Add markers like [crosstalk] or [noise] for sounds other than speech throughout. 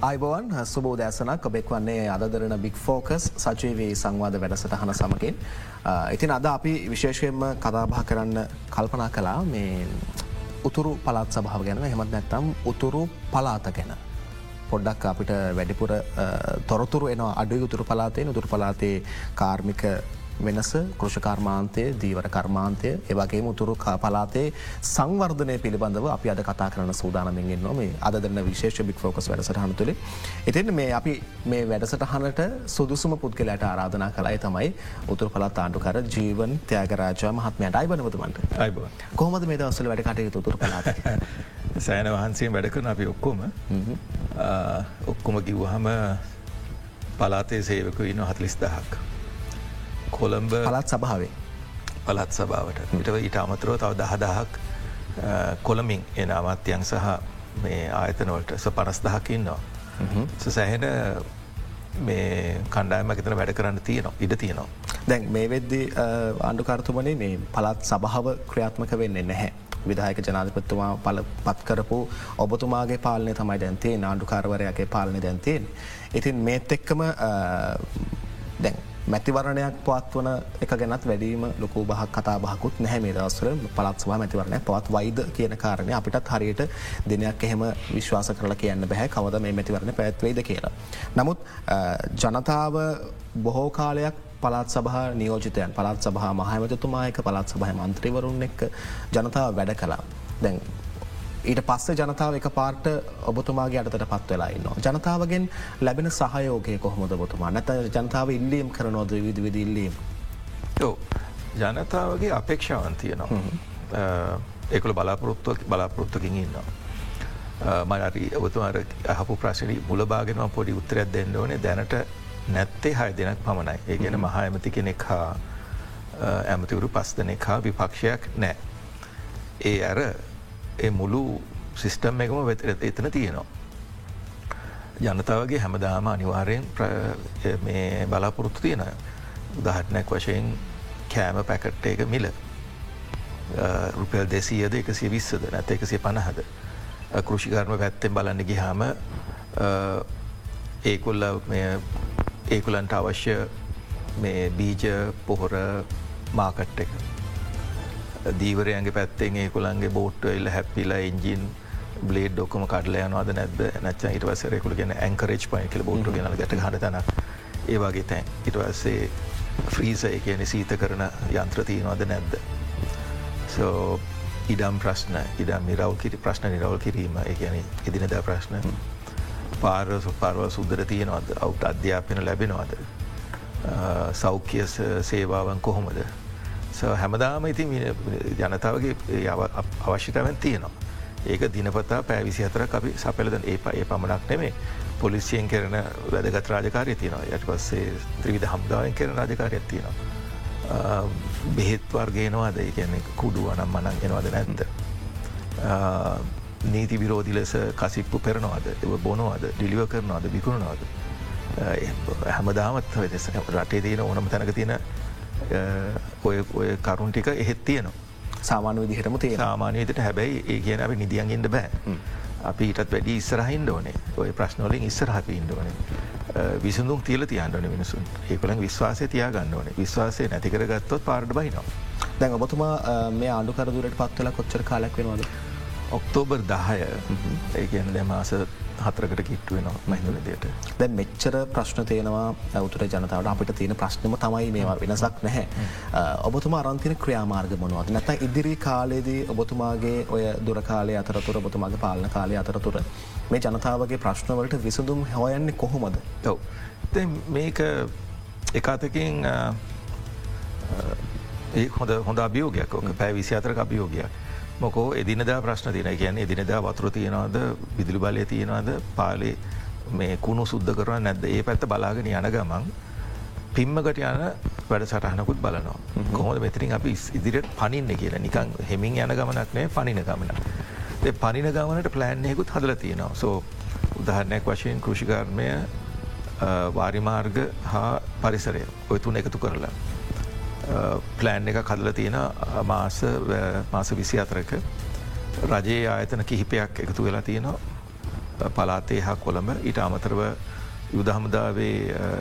අයිබවන් සුබෝ දෑසනක් ඔබෙක් වන්නේ අදරන බික් ෆෝකස් සජීවී සංවාද වැඩසටහන සමකින්. ඉතින් අද අපි විශේෂයෙන්ම කතාබහ කරන්න කල්පනා කලා මේ උතුරු පලාත් සභාව ගැන හෙමත් නැත්තම් උතුරු පලාත ගැන. පොඩ්ඩක් අපිට වැඩිපුර තොරතුරු එන අඩු උතුරු පලාතේ උතුරු පලාතේ කාර්මික වෙනස කෘෂකර්මාන්තය දීවර කර්මාන්තය ඒවගේ මුතුරු පලාතේ සංවර්ධනය පිළිබඳව අපි අද කතා කරන සූදානමින්ගෙන් නොම අදරන්න විශේෂ බික් ෆෝකස් වැඩසටහන තුළේ එතින් මේ අපි මේ වැඩසටහනට සුදුසුම පුද්ගලට ආරාධනා කලායි තමයි උතුර පලත් ආණ්ඩුකර ජීවන් ත්‍යයාගරාජා මහත්මයට අයිබනවතුමන්ට අයිබ කොහමද මේ දවසල වැඩ කටයුතු උතුර පලාත. [laughs] සෑන වහන්සේ වැඩකන අපි ඔක්කොම ඔක්කොම කිව්වහම පලාතේ සේවක ඉන්න හතලිස් දහක්. කොළඹ පලත් සභාවේ පලත් සභාවට ඉටව ඊට අමතරෝ තව දහදහක් කොළමින් එන අමාත්‍යයන් සහ මේ ආයතනවලට ස පනස් දහකින්නවා. සැහෙන මේ කණ්ඩායම එතන වැඩ කරන්න තියනවා ඉඩ තියනවා. දැන් මේ වෙද්දි ආණ්ඩුකාර්තුමනේ මේ පලත් සභාව ක්‍රියාත්මක වෙන්නේ නැහැ. විදායක ජනාධපත්තුමා පල පත්කරපු ඔබතුමාගේ පාලනය තමයි දැන්තේ නාණ්ඩුකාරවරයගේ පාලනය දැන්තයෙන්. ඉතින් මේත් එක්කම දැන් මැතිවරණයක් පත්වන එක ගැනත් වැඩීම ලොකු බහක් කතා බහකුත් නැහැ මේ දවස්වල පලත්සවා මැතිවරණය පවත් වයිද කියන කාරණය අපිටත් හරියට දිනයක් එහෙම විශ්වාස කරලා කියන්න බැහැ කවද මේ මැතිවරණ පැත්වේද කියලා. නමුත් ජනතාව බොහෝ කාලයක් පලාත් සභහ නියෝජිතයන් පලාත් සභහ මහමතතුමායක පලාත් සභහ මන්ත්‍රීවරුන් එක්ක ජනතාව වැඩ කලා. දැන් ඊට පස්ස ජනතාව එක පාර්ට ඔබතුමාගේ අටතට පත් වෙලා ඉන්න. ජනතාවගෙන් ලැබෙන සහයෝගය කොහොමද බොතුමා නැත ජනතාව ඉල්ලීම් කරනොද විධ විදිල්ලීම්. ජනතාවගේ අපේක්ෂාවන් තියෙනවා. ඒකළ බලාපොරොත්තුව බලාපොරොත්තුකින් ඉන්නවා. මරි ඔබතුමාර අහපු ප්‍රශ්නී මුලබාගෙනවා පොඩි උත්තරයක් දෙන්න ඕනේ දැනට නැත්තේ හය දෙනක් පමණයි. ඒ ගැන මහා ඇමති කෙනෙක් හා ඇමතිවරු පස් දෙනෙක් හා විපක්ෂයක් නෑ. ඒ ඇර ඒ මුළු සිිස්ටම් එකම වෙත එතන තියෙනවා. ජනතාවගේ හැමදාම අනිවාරයෙන් මේ බලාපොරොත්තු තියෙන උදහටනැක් වශයෙන් කෑම පැකට්ට එක මිල. රුපල් දෙසීයද එකසිය විස්සද නැත එකසිය පණහද කෘෂිකර්ම පැත්තෙන් බලන්න ගිහාම ඒකුල්ල ඒකුලන්ට අවශ්‍ය මේ බීජ පොහොර මාකට් එක. දීවරයන්ගේ පැත්තෙන් ඒකුළන්ගේ බෝට්ට එල්ල හැපිලා එන්ජින් බ්ලේඩ් ොකම කඩල යනවාද නැද නැච ඉට වසරෙකුල ගෙන ඇංකරේච් පයි කල බෝට්ට ගෙන ගැට හටතන ඒවාගේ තැන්. ඉටවස්සේ ෆ්‍රීස කියන සීත කරන යන්ත්‍ර තියනවාද නැද්ද. සෝ ඉඩම් ප්‍රශ්න ඉඩම් නිරවල් කිරි ප්‍රශ්න නිරවල් කිරීම එකන එදිනද ප්‍රශ්න. පාර පාරව සුද්දර තියෙනවාද? අවුට අධ්‍යාපන ලැබෙනවාද. සෞඛ්‍ය සේවාවන් කොහොමද හැමදාම ඉතින් ජනතාවගේ අවශ්‍යතාවන් තියෙනවා. ඒක දිනපතා පෑවිසි හතරක් අපි සපලද ඒ ඒ පමණක් නෙමේ පොලිසියෙන් කරන වැදගත් රාජකාරය තියෙනවා යට පස්සේ ත්‍රවිධ හම්දාවෙන් කරන රාජකාරයක් තියෙනවා. බෙහෙත් වර්ගේනවාද කියන්නේ කුඩු අනම් මනන් එනවාද නැන්ද. නීති විරෝධි ලෙස කසිප්පු පෙරනවාද එව බොනවාද ඩිලිව කරනවාද විකුණනවාද. හැමදාමත් රටේ තියෙන ඕනම තැනක තියෙන ඔය ඔය කරුන් ටික එහෙත් තියනවා. සාමාන විදිහටම තිය සාමානයතට හැබැයි ඒ කියන අපි නිදියන්ගෙන්ට බෑ. අපි ඊටත් වැඩි ඉස්සරහින් ඕනේ ඔය ප්‍රශ්නෝලින් ඉස්සරහප ඉන්ඩෝනේ. විසඳුම් තියල තියන්ටන මිනිසුන් ඒකළන් විශ්වාසය තියා ගන්න ඕනේ විශ්වාසය නැතිකර ගත්තොත් පාර්ඩ බහිනවා. දැන් ඔබතුමා මේ ආණ්ඩුකරදුරට පත්වල කොච්චර කාලක් වෙනවාද. ඔක්තෝබර් දහය ඒගැන දැ මාස හතරකට කිට්ටුවෙනවා මහිදලදයට. දැ මෙච්චර ප්‍රශ්න තියෙනවා ඇවතුර ජනතාවට අපිට තියෙන ප්‍රශ්නම තමයි මේවා වෙනසක් නැහැ. ඔබතුම අරන්තින ක්‍රියාමාර්ග මොනවද නැත ඉදිරි කාලයේදී ඔබතුමාගේ ඔය දුරකාලය අතරතුර ඔබතුමාගේ පාලන කාලය අතරතුර මේ ජනතාවගේ ප්‍රශ්නවලට විසඳුම් හොයන්නේ කොහොමද. ඔව මේක එකතකින් ඒ හොඳ හොඳ අභියෝගයක් පැෑ විසි අතරක අභියෝගයක්. මොකෝ එදිනදා ප්‍රශ්න තින කියන එදිනදා වතුර තියෙනවාද? විදිලි බලය තියෙනවාද? පාලේ මේ කුණු සුද්ද කරන නැද්ද? ඒ පැත්ත බලාගෙන යන ගමන් පිම්මකට යන වැඩ සටහනකුත් බලනවා කොහොද මෙතරින් අපි ඉදිරියට පනින්න කියලා? නිකං හෙමින් යන ගමනක් නෑ පනින ගමන. පනින ගමනට ප්ලෑන්යකුත් හදල තියෙනවා. සෝ උදාහරණයක් වශයෙන් කෘෂිකර්මය වාරිමාර්ග හා පරිසරය. ඔය තුන එකතු කරලා. ප්ලෑන් එක කදල තියෙන මාස මාස විසි අතරක රජයේ ආයතන කිහිපයක් එකතු වෙලා තියෙනවා පලාතේ හා කොළඹ. ඊට අමතරව යුදහමුදාවේ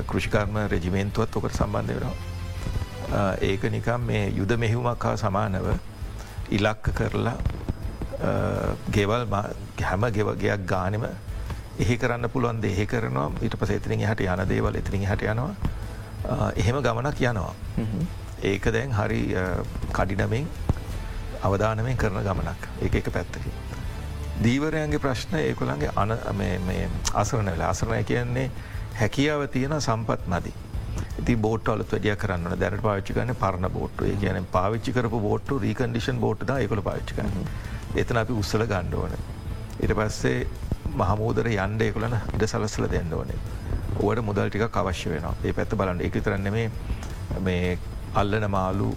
කෘෂිකර්ම රෙජිමේන්තුවත් ඔකට සම්බන්ධ වෙනවා. ඒක නිකම් මේ යුද මෙහිවුමක් හා සමානව ඉලක්ක කරලා ගෙවල් හැම ගෙවගයක් ගානම එහි කරන්න පුළුවන් දෙහෙ කරනවා. ඊට පස එතිරින් හට යන දේවල් එතිරින් හට යනවා. එහෙම ගමනක් යනවා. ඒක දැන් හරි කඩිනමින් අවධානමෙන් කරන ගමනක් ඒ එක පැත්තකි. දීවරයන්ගේ ප්‍රශ්න ඒකුළන්ගේ අන අසරන වෙලා අසරණය කියන්නේ හැකියාව තියෙන සම්පත් මදි. ති බෝට්ලත් වැඩිය කරන්න දැනට පාච්චි කන පරණ බෝට්ට ඒ කියන පාවිච්චි කරපු බෝට්ට රීකන්ඩිෂන් බෝට්ද එකකොල පාච්චි කරන්න එතන අපි උත්සල ගණ්ඩෝන. ඉට පස්සේ මහමූදර යන්ඩ එකුලන ඉඩ සලස්සල දෙන්න ඕනේ. ඕට මුදල් ටික අවශ්‍ය වෙන ඒ පැත්ත බලන්න එක තරන්න මේ මේ අල්ලන මාලු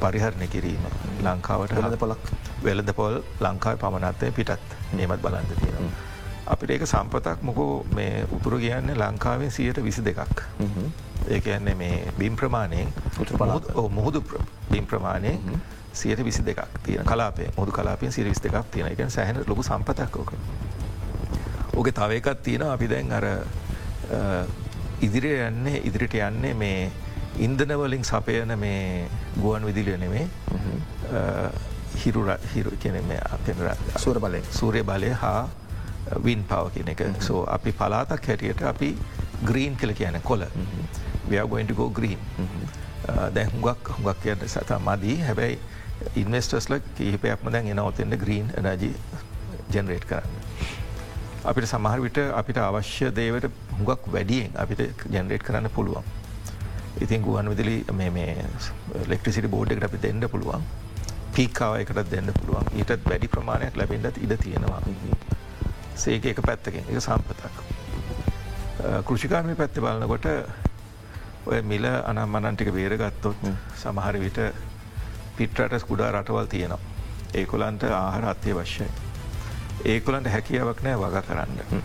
පරිහරණය කිරීම. ලංකාවට හද පොලක්. වෙලද පොල් ලංකායි පමණත්තය පිටත්. නේමත් බලන්ද තියෙනවා. අපිට ඒක සම්පතක් මොකෝ මේ උතුර කියන්නේ ලංකාවෙන් සියයට විසි දෙකක්. ඒ කියන්නේ මේ බිම් ප්‍රමාණයෙන් මුහුදු බිම් ප්‍රමාණයෙන් සියට විසි දෙකක් තියෙන කලාපේ මුදු කලාපෙන් සිරවිස් දෙකක් තියෙන එක සැහන ලොකු සම්පතක් ඕක. ඕක තව එකත් තියෙන අපි දැන් අර ඉදිරිය යන්නේ ඉදිරිට යන්නේ මේ ඉන්දනවලින් සපයන මේ ගුවන් විදිලිය නෙමේ හිරු හිරු කියන පෙනර සූර බලය. සූරය බලය හා වින් පව කියන එක. සෝ අපි පලාතක් හැටියට අපි ග්‍රීන් කළ. කියන කොල ව්‍යගොයින්ටගෝ ග්‍රීන් දැ හුඟක් හුඟක් කියන්න සතා මදී. හැබැයි ඉන්වස්ටස්ල කිහිපයක්ම දැන් එන ඔතෙන්ට ග්‍රීන් නජි ජනරේට් කරන්න. අපිට සමහර විට අපිට අවශ්‍ය දේවට හුඟක් වැඩියෙන් අපිට ජනරේට් කරන්න පුළුවන්. ඉතින් ගුවන් විදිලි ලෙක්ට්‍රසිට බෝඩ් එකට අපි දෙන්න පුළුවන් පීකාව එකට දෙන්න පුළුවන් ඊටත් වැඩි ප්‍රමාණයක් ලැබෙන්ඩත් ඉඩ තියෙනවා. සේක එක පැත්තකින් එක සම්පතක්. කෘෂිකාර්මි පැත්ති බලන්නකොට ඔය මිල අනම් මනන්ටික බේරගත්තොත් සමහර විට පිටරට කුඩා රටවල් තියෙනවා. ඒකොලන්ට ආහර අත්‍යය වශ්‍යයි. ඒකොලන්ට හැකියාවක් නෑ වග කරන්න.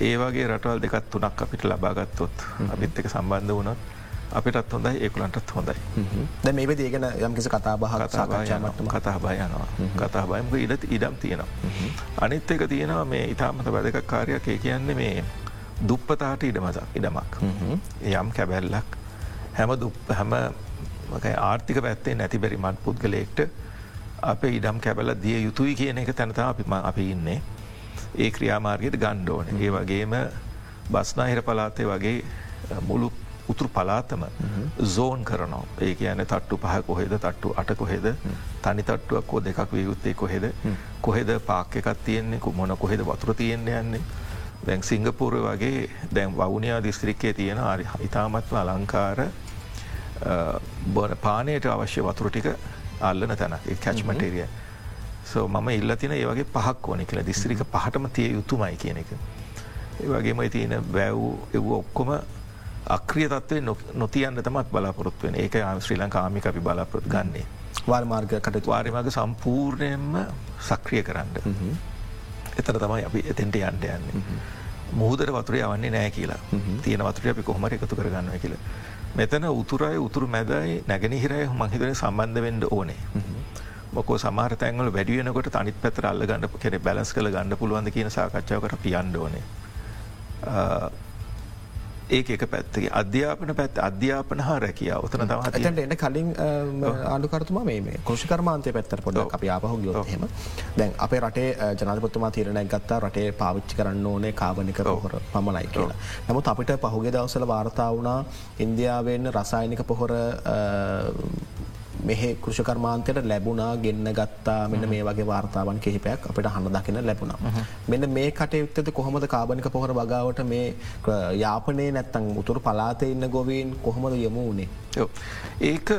ඒ වගේ රටවල් දෙකත් තුනක් අපිට ලබාගත්තොත් අපිත් එක සම්බන්ධ වනොත් අපිටත් හොඳයි ඒකුලන්ටත් හොඳයි. ද මේ දේගෙන යම්කිසි කතා බහ කතාමටම කතා බයනවා කතා බයමක ඉඩ ඉඩම් තියෙනවා. අනිත් එක තියෙනවා මේ ඉතාමත වැදක කාරයක් ඒ කියන්නේ මේ දුප්පතාට ඉඩමසක් ඉඩමක්. යම් කැබැල්ලක් හැම හැම ආර්ථික පැත්තේ නැති බැරි මත් පුද්ගලයෙක්ට අප ඉඩම් කැබල දිය යුතුයි කියන එක තැනතා අපිම අපි ඉන්නේ. ඒ ක්‍රියාමාර්ගයට ගණ්ඩෝන. ඒ වගේම බස්නාහිර පලාතේ වගේ මුළු උතුරු පලාතම සෝන් කරනවා. ඒ කියන තට්ටු පහ කොහෙද තට්ටු අට කොහෙද තනි තට්ටුවක් කෝ දෙකක් වියයුත්තේ කොහෙද කොහෙද පාක් එකක් තියෙන්නේ මොන කොහෙද වතුර තියෙන්නේ යන්නේ. දැන් සිංගපූර වගේ දැන් වවුනයා දිස්ත්‍රික්කේ තියෙන අරි ඉතාමත්ම අලංකාර බොන පානයට අවශ්‍ය වතුර ටික අල්ලන තැන කැච්මටේරිය සෝ මම ඉල්ල තින ඒවගේ පහක් ඕනෙ කියලා. දිස්ත්‍රික පහටම තිය යුතුමයි කියන එක. ඒවගේම තියෙන වැැව් එව් ඔක්කොම අක්‍රිය තත්වේ නොතියන්න තමත් බලාපොරොත්වෙන ඒක ශ්‍රී ලංකාමික අපි බලාපොරොත් ගන්නේ. වාර්මාර්ගකට වාරිමග සම්පූර්ණයෙන්ම සක්‍රිය කරන්න. එතර තමයි අපි එතෙන්ට යන්ට යන්නේ. මුහදර වතුරය යවන්නේ නෑ කියලා තියෙන වතුරය අපි කොහමර එකතු කරගන්න කියලා. මෙතන උතුරයි උතුරු මැදයි නැගෙනහිරය මහිතන සම්බන්ධ වෙන්ඩ ඕනේ. මොකෝ සමාර තැන්වල වැඩියනකොට තනිත් පැතර අල්ල ගන්න කෙනෙ බැලස් කළ ගන්න පුළුවන්ද කියන සාකච්ඡාවකට පියන්ඩ ඕනේ. ඒක එක පැත්තගේ අධ්‍යාපන පැත් අධ්‍යාපන හා රැකියාව. ඔතන තම ඇතට එන්න කලින් ආණඩුකරතුම මේ කෘෂිකර්මාන්තය පැත්තර පොඩ අප ආපහු ගියොත්හෙම දැන් අපේ රටේ ජනපතුමා තීරණයක් ගත්තා රටේ පාවිච්චි කරන්න ඕනේ කාබනික පොහොර පමණයි කියලා. නමුත් අපිට පහුගේ දවසල වාර්තා වුණා ඉන්දියාවෙන් රසායනික පොහොර මෙහ කෘෂකර්මාන්තයට ලැබුණා ගෙන්න්න ගත්තා. මෙන්න මේ වගේ වාර්තාවන් කිහිපයක් අපිට හන්න දකින ලැබුණා. මෙන්න මේ කටයුත්තද කොහොමද කාබනික පොහොර වගාවට මේ යාපනය නැත්තං උතුර පලාතය ඉන්න ගොවීන් කොහොමද යමු වනේ. ඒක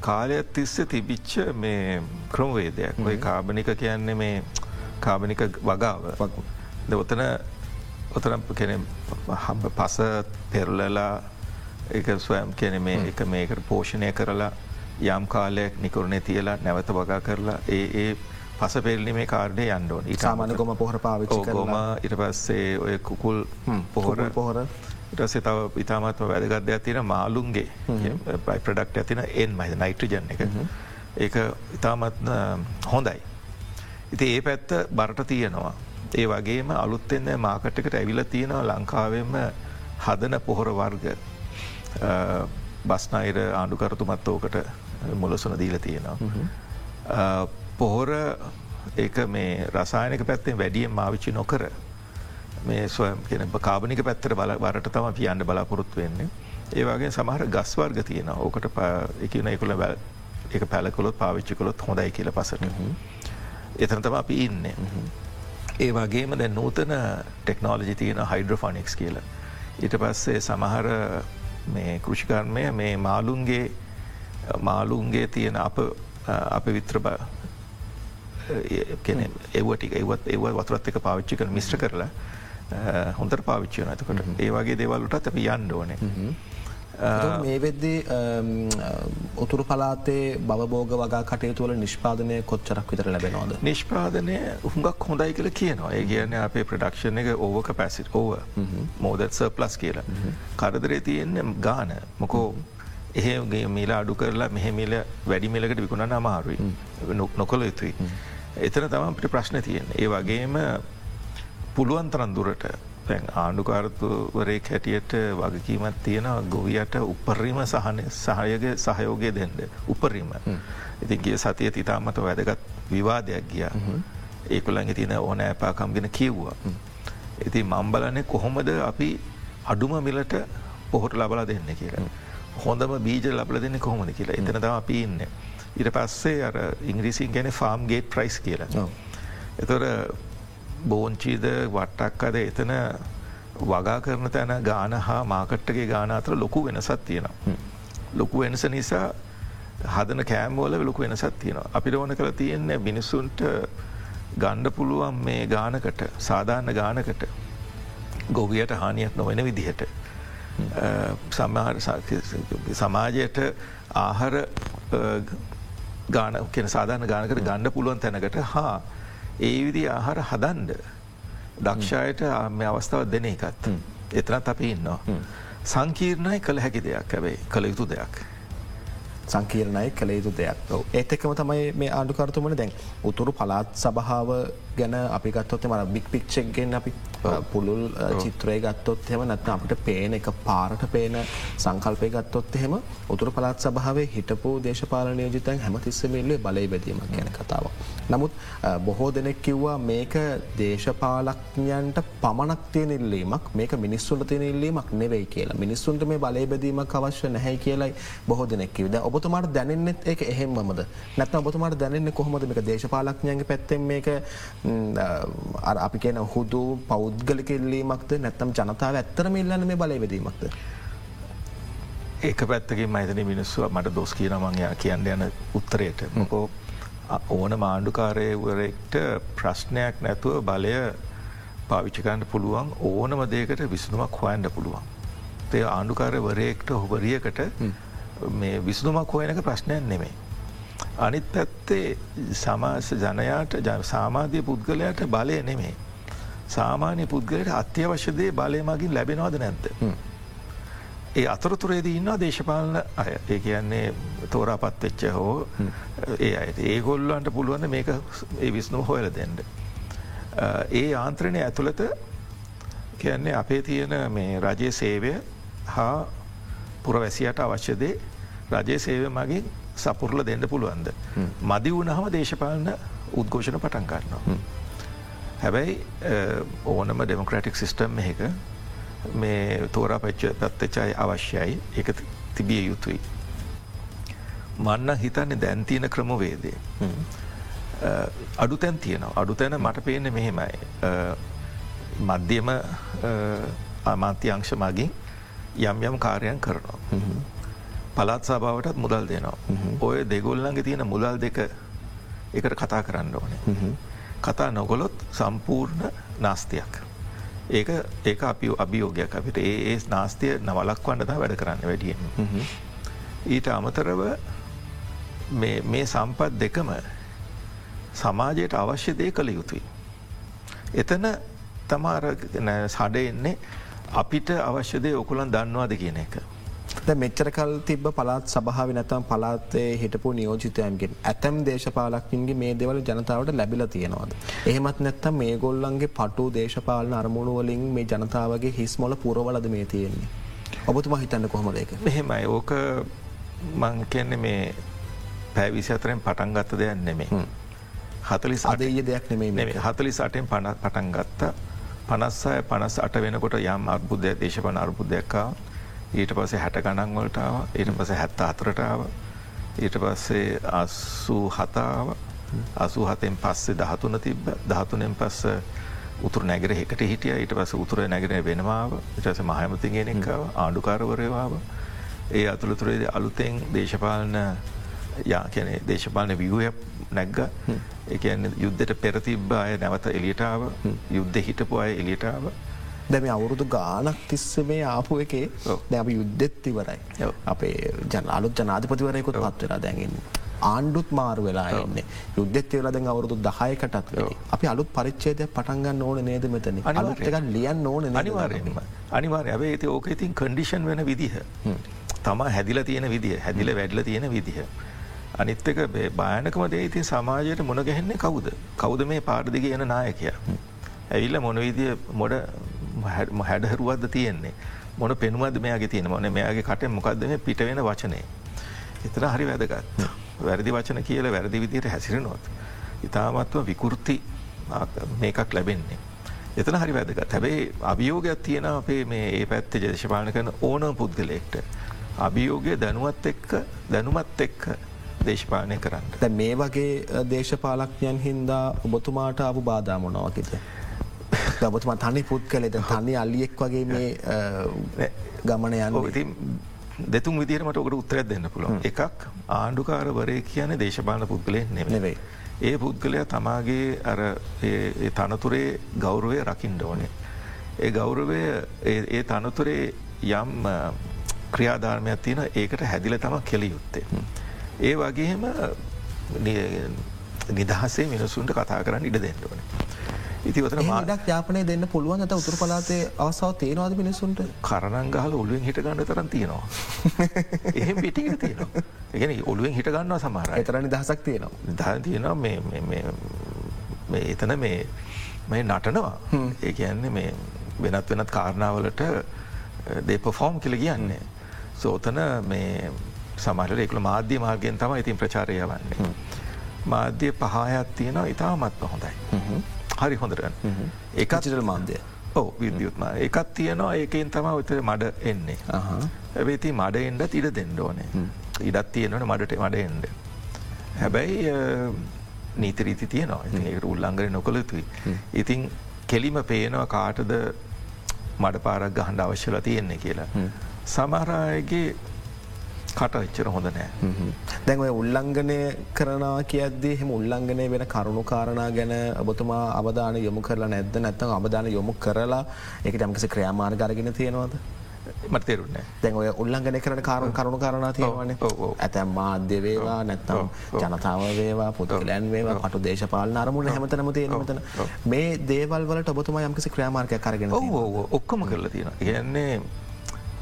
කාලයක් තිස්ස තිබිච්ච මේ ක්‍රමවේදයක්. ඔය කාබනික කියන්නේ මේ කාබනික වගාව. ද ඔතන ඔතන කෙන හම්බ පස පෙරලලා එක ස්වයම් කෙන මේ එක මේකට පෝෂණය කරලා යම් කාලයක් නිකරුණේ තියලා නැවත වගා කරලා ඒ ඒ පස පෙරලිමේ කාර්ඩය යන්ඩෝන් ඉතාමන ගොම පොහර පාවිච්චි ගොම ඉට පස්සේ ඔය කුකුල් පොහොර. පොහොර. ඉටසේ තව ඉතාමත්ම වැදගත්දයක් තියෙන මාලුන්ගේ බයි ප්‍රඩක්් ඇතින එන් මයි නයිට්‍රජන් එක. ඒක ඉතාමත් හොඳයි. ඉති ඒ පැත්ත බරට තියෙනවා. ඒ වගේම අලුත්තෙන්ද මාකට්කට ඇවිල තියෙනවා ලංකාවෙන්ම හදන පොහොර වර්ග බස්නයිර ආණ්ඩුකරතුමත් ඕකට මුලසුන දීල තියෙනවා. පොහොර ඒක මේ රසායනක පැත්තෙන් වැඩියෙන් මාවිච්චි නොකර මේ ස්වයම් කෙන කාබනික පැත්තර බල වරට තම පියන්න බලාපොරොත්තු වෙන්නේ. ඒවාගේ සමහර ගස්වර්ග තියෙන ඕකට එකන එකුල බැල් එක පැලකොලොත් පාවිච්චි කොළොත් හොඳයි කියල පසට. එතන තම අපි ඉන්න. ඒ වගේම දැ නූතන ටෙක්නෝලජි තියෙන හයිඩ්‍රෆොනික්ස් කියලා. ඊට පස්සේ සමහර කෘෂිකර්මය මේ මාලුන්ගේ මාලුන්ගේ තියෙන අප අප විත්‍ර බ එවටික ඒවත් ඒව වතුරත් එක පාවිච්චි කර මිශ්‍ර කරලා හොඳර පාවිච්චය නතකට ඒවාගේ දේවල්ලටත් අපි යන්න ඕනේ. මේ වෙද්දී උතුරු පලාතේ බවබෝග වගා කටයුතුවල නිෂ්පාදනය කොච්චරක් විතර ලැබෙනවාද. නිෂ්පාදනය හුඟක් හොඳයි කියල කියනවා. ඒ කියන්න අපේ ප්‍රඩක්ෂණ එක ඕවක පැසිට ඕව මෝදත්ස ප්ලස් කියලා. කරදරේ තියෙන්න ගාන. මොකෝ එහෙගේ මිල අඩු කරලා මෙහෙමිල වැඩිමිලකට විකුණන අමාරුයි නොකොළ යුතුයි. එතන තම අපිට ප්‍රශ්න තියෙන්. ඒ වගේම පුළුවන් තරන් දුරට පැන් ආණ්ඩුකාරතුවරේ හැටියට වගකීමත් තියෙන ගොවියට උපරිම සහයග සහයෝගය දෙන්න උපරිම. ඉතින්ගේ සතිය තිතාමත වැදගත් විවාදයක් ගියා. ඒකුලන් තින ඕන ඇපාකම්ගෙන කිව්වා. ඉති මම්බලනේ කොහොමද අපි අඩුම මිලට පොහොට ලබලා දෙන්න කියලා. හොඳම බීජ ලබල දෙන්න කොහොමද කියලා එතන තම අපි ඉන්න. ඉට පස්සේ අර ඉංග්‍රීසින් ගැන ෆාම් ගේට් ප්‍රයිස් කියලා. එතොර බෝංචීද වට්ටක් අද එතන වගා කරන තැන ගාන හා මාකට්ටගේ ගාන අතර ලොකු වෙනසත් තියෙනවා. ලොකු වෙනස නිසා හදන කෑම්වෝල ලොකු වෙනසත් තියෙනවා. අපිට ඕන කළ තියෙන්නේ මිනිස්සුන්ට ගණ්ඩ පුළුවන් මේ ගානකට සාධාරණ ගානකට ගොවියට හානියක් නොවෙන විදිහට. සමාජයට ආහර ගාන කෙන සාධාන ගානකට ගණ්ඩ පුළුවන් තැනකට හා ඒ විදි ආහාර හදන්ඩ දක්ෂයට මේ අවස්ථාව දෙන එකත්. එතනත් අපි ඉන්නවා. සංකීර්ණයි කළ හැකි දෙයක්. ඇැබයි කළ යුතු දෙයක්. සංකීර්ණයි කළ යුතු දෙයක්. ඒත් එකම තමයි මේ ආණ්ඩුකරතුමන දැන් උතුරු පලාත් සභාව ගැන අපි ගත්තොත් මර බික් පික්්චක්ගෙන් අපි පුළුල් චිත්‍රය ගත්තොත් හෙම නැත්න අපිට පේන එක පාරට පේන සංකල්පය ගත්තොත් එහෙම උතුර පලාත් සභාවේ හිටපු දේශපාලන යෝජිතන් හැම තිස්සමල්ලේ බලය බැදීමක් ගැන කතාව. නමුත් බොහෝ දෙනෙක් කිව්වා මේක දේශපාලක්ඥයන්ට පමණක් තියෙන ඉල්ලීමක් මේක මිනිස්සුන්ට තියෙන ඉල්ලීමක් නෙවෙයි කියලා. මිනිස්සුන්ට මේ බලය බැදීමක් අවශ්‍ය නැහැ කියලයි බොහෝ දෙනෙක් විද ඔබතුමාට දැනෙන්නෙත් ඒක එහෙම්මද නැත්න ඔබතුමාට දැනන්න කොහොමද මේක දේශපාලක්ඥයන්ගේ පැත්තෙන් මේක අපි කියන හුදු පෞද්ගලික ඉල්ලීමක්ද නැත්තම් ජනතාව ඇත්තරම ඉල්ලන්න මේ බලයවෙදීමක්ද. ඒක පැත්තකින් මයිතන මිනිස්සුව මට දොස් කියනමංයා කියන්න යන උත්තරයට මොකෝ ඕන මාණ්ඩුකාරයවරෙක්ට ප්‍රශ්නයක් නැතුව බලය පාවිච්චිකන්න පුළුවන් ඕනම දේකට විසුනුමක් හොයන්ඩ පුළුවන්. තේ ආණ්ඩුකාරවරයෙක්ට හොබරියකට මේ විසුනුමක් හොයනක ප්‍රශ්නයක් නෙමේ. අනිත් පැත්තේ සමාස ජනයාට සාමාධ්‍ය පුද්ගලයට බලය නෙමේ. සාමාන්‍ය පුද්ගලයට අත්‍යවශ්‍යදේ බලය මගින් ලැබෙනවාද නැද්ද. ඒ අතරතුරේදී ඉන්නවා දේශපාලන අය ඒ කියන්නේ තෝරාපත් වෙච්ච හෝ ඒ අයට ඒගොල්ලන්ට පුළුවන්න මේක ඒ විස්නු හොයල දෙන්න. ඒ ආන්ත්‍රණය ඇතුළත කියන්නේ අපේ තියෙන මේ රජය සේවය හා පුරවැසියට අවශ්‍යදේ රජය සේවය මගින් සපුරල දෙන්න පුළුවන්ද. මදි වුණහම දේශපාලන උද්ඝෝෂණ පටන් කරනවා. හැබැයි ඕනම ඩෙමොක්‍රටික් සිිස්ටම් එක මේ තෝරා පච්ච පත්තචයි අවශ්‍යයි එක තිබිය යුතුයි. මන්න හිතන්නේ දැන්තියන ක්‍රමවේදේ. අඩු තැන් තියෙනවා අඩු තැන මට පේන්න මෙහෙමයි. මධ්‍යම අමාත්‍යංශ මගින් යම් යම් කාරයන් කරනවා. පළත් සභාවටත් මුදල් දෙනවා. ඔය දෙගොල්ලන්ගේ තියෙන මුදල් දෙක එකට කතා කරන්න ඕනේ. කතා නොගොලොත් සම්පූර්ණ නාස්තියක්. ඒක ඒක අපි අභියෝගයක් අපිට ඒ ඒ නාස්තිය නවලක් වන්නතා වැඩ කරන්න වැඩියෙන්. ඊට අමතරව මේ සම්පත් දෙකම සමාජයට අවශ්‍ය දේ කළ යුතුයි. එතන තමාර සඩ එන්නේ අපිට අවශ්‍යදේ ඔකුලන් දන්නවාද කියන එක. මෙච්චරකල් තිබ පලාත් සභාව නැතම් පලාත්තේ හිටපු නියෝජිතයන්ගෙන් ඇතැම් දේශපාලක්කින්ගේ මේ දෙවල ජනතාවට ලැබිල තියෙනවාද. එහෙමත් නැත්තම් මේ ගොල්ලන්ගේ පටු දේශපාලන අරමුණුවලින් මේ ජනතාවගේ හිස්මොල පුරවලද මේ තියෙන්නේ. ඔබතුම හිතන්න කොහොමදක. මෙහෙමයි ඕක මං කියන්නේ මේ පැවිසි අතරෙන් පටන් ගත්ත දෙයක් නෙමේ. හතලි සදය දෙයක් නෙමේ හතලි සටෙන් පටන් ගත්තා පනස්සය පනස් අට වෙනකොට යම් අර්බුද්ධය දේශපන අර්බුද්ධයක්කා ඊට පස්සේ හැට ගණන් වලටාව ඊට පස හැත්ත අතරටාව ඊට පස්සේ අස්සූ හතාව අසු හතෙන් පස්සේ දහතුන තිබ දහතුනෙන් පස්ස උතුර නැගර එකට හිටිය. ඊට පස උතුර නැගෙන වෙනවාව ඉටස මහමතිගෙනෙක්කාව ආණ්ඩුකාරවරවාව ඒ අතුළතුරේද අලුතෙන් දේශපාලන යා කියන දේශපාලන වියහ නැග්ග. එකන්න යුද්ධට පෙරතිබ්බ අය නැවත එලියටාව යුද්ධ හිටපු අය එලියටාව දැම අවුරුදු ගානක් තිස්ස මේ ආපු එකේ දැම යුද්ධෙත් ඉවරයි. අපේ ජන අලුත් ජනාධපතිවරයකුත් පත්වෙලා දැඟන්න. ආණ්ඩුත් මාරු වෙලා එන්න යුද්ධෙත් වෙලද අවුරුදු දහයකටත් අපි අලුත් පරිච්චේදය පටන්ගන්න ඕන නේද මෙතන අලුත්ක ලියන් ඕන අනිවාරයම අනිවාරය ඇවේ ඇති ඕක ඉතින් කඩිෂන් වෙන විදිහ. තමා හැදිල තියෙන විදිහ හැදිල වැඩල තියෙන විදිහ. අනිත්තක භායනකම දේ ඉතින් සමාජයට මුණ ගැහෙන්නේ කවුද? කවුද මේ පාටදිග යන නායකය. ඇවිල්ල මොනවිදිය මොඩ හැඩහරුවත්ද තියෙන්නේ මොන පෙනුවද මෙයාගේ තියෙන මොන මෙයාගේ කට මොකක්ද මේ පිට වෙන වචනය. එතන හරි වැදගත්. වැරදි වචන කියල වැරදි විදියට හැසිරෙනොත්. ඉතාමත්ව විකෘති මේකක් ලැබෙන්නේ. එතන හරි වැදගත් හැබේ අභියෝගයක් තියෙන අපේ මේ ඒ පැත්තේ ජදේශපාලන කරන ඕන පුද්ගලෙක්ට. අභියෝගය දැනුවත් එක්ක දැනුමත් එක්ක දේශපාලනය කරන්න. මේ වගේ දේශපාලක්ඥයන් හින්දා ඔබතුමාට අප බාධාමනාවකිත. දබතුම තනි පුත් කලෙද තනි අල්ලියෙක් වගේ මේ ගමන යන්න දෙතුන් විදිරමට ඔකට උත්තරයක් දෙන්න පුළුවන් එකක් ආණ්ඩුකාරවරය කියන දේශපාන පුද්ගලයෙන් නෙවෙයි. ඒ පුද්ගලයා තමාගේ අර තනතුරේ ගෞරුවය රකිින්ඩ ඕනේ. ඒ ගෞරවය ඒ තනතුරේ යම් ක්‍රියාධර්මයක් තියෙන ඒකට හැදිල තම කෙළ යුත්තේ. ඒ වගේම නිදහසේ මිනිසුන්ට කතා කරන්න ඉඩ දෙන්න ඕනේ. ඉතිවතන මාඩක් යාපනය දෙන්න පුළුවන් ඇත උතුර පලාතේ අවසාව තේනවාද මිනිසුන්ට කරණන් ගහල ඔලුවෙන් හිට ගන්න තරන් තියෙනවා. [laughs] එහෙම පිටිකට තියෙනවා. එකන ඔලුවෙන් හිට ගන්නවා සමහර එතරනි දහසක් තියෙනවා. ද තියෙනවා එතන මේ මේ නටනවා. ඒ කියන්නේ මේ වෙනත් වෙනත් කාරණාවලට දේපෆෝම් කියල කියන්නේ. සෝතන මේ සමහට එකුල මාධ්‍ය මාර්ගයෙන් තම ඉතින් ප්‍රචාරය වන්නේ මාධ්‍ය පහායක් තියෙනවා ඉතාමත්ම හොඳයි හරි හොඳරගන්න එකචිටල් මාන්දය. ඕ විද්‍යුත්ම එකත් තියනවා ඒකෙන් තම විතර මඩ එන්නේ. ඇබේති මඩ එන්ඩ ඉඩ දෙන්න ඕනේ. ඉඩත් තියෙනවන මඩට මඩ එන්ඩ හැබැයි නීතරීති තියනවා. ඒ උල්ලංගර නොකොළතුයි ඉතින් කෙලිම පේනවා කාටද මඩ පාරක් ගහන්ඩ අවශ්‍යල තියෙන්නේ කියලා. සමහරයගේ කට එච්චර හොඳ නෑ. දැන් ඔය උල්ලංඝනය කරනා කියද්දී හෙම උල්ලංඝනය වෙන කරුණු කාරණා ගැන ඔබතුමා අවධාන යොමු කරලා නැද්ද? නැත්තම් අවධාන යොමු කරලා ඒක යම්කිසි ක්‍රියාමාර්ග අරගෙන තියෙනවද? මතේරුන්න දැන් ඔය උල්ලංඝනය කරන කාරුණු කරුණු කාරණා තියෙනවනේ. ඇතැම් මාධ්‍ය වේවා නැත්තම් ජනතාව වේවා පුද්ගලයන් වේවා පටු දේශපාලන අරමුණ හැමතනම තියෙන මෙතන මේ දේවල් වලට ඔබතුමා යම්කිසි ක්‍රියාමාර්ගයක් අරගෙන ඔක්කොම කරලා තියෙනවා. කියන්නේ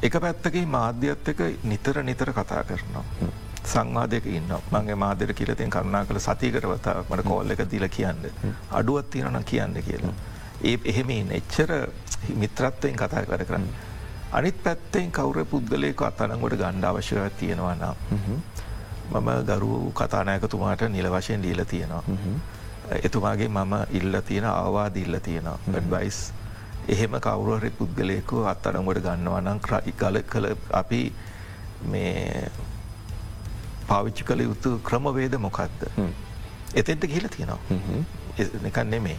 එක පැත්තකයි මාධ්‍යත් එක නිතර නිතර කතා කරනවා. සංවාදයක ඉන්න මගේ මාධ්‍යර කියලතින් කරුණා කළ සතිකරවතා මට කෝල්ල එක දිල කියන්න. අඩුවත් තියෙනන කියන්න කියලා. ඒ එහෙමින් එච්චර මිත්‍රත්වයෙන් කතා කර කරන්න. අනිත් පැත්තෙන් කවුර පුද්ගලයක අත්තනකොට ගණ්ඩ අවශ්‍යව තියෙනවා නම්. මම ගරු කතානායකතුමාට නිල වශයෙන් දීල තියෙනවා. එතුමාගේ මම ඉල්ල තියෙන අවවාද ඉල්ල තියෙනවා. ඩ්වයිස් එහෙම කවුරුහරි පුද්ගලයකු අත්තරමට ගන්නවා නම් ගල කළ අපි මේ පාවිච්චි කළ යුතු ක්‍රමවේද මොකක්ද. එතෙන්ට කියල තියෙනවා එකන් නෙමේ.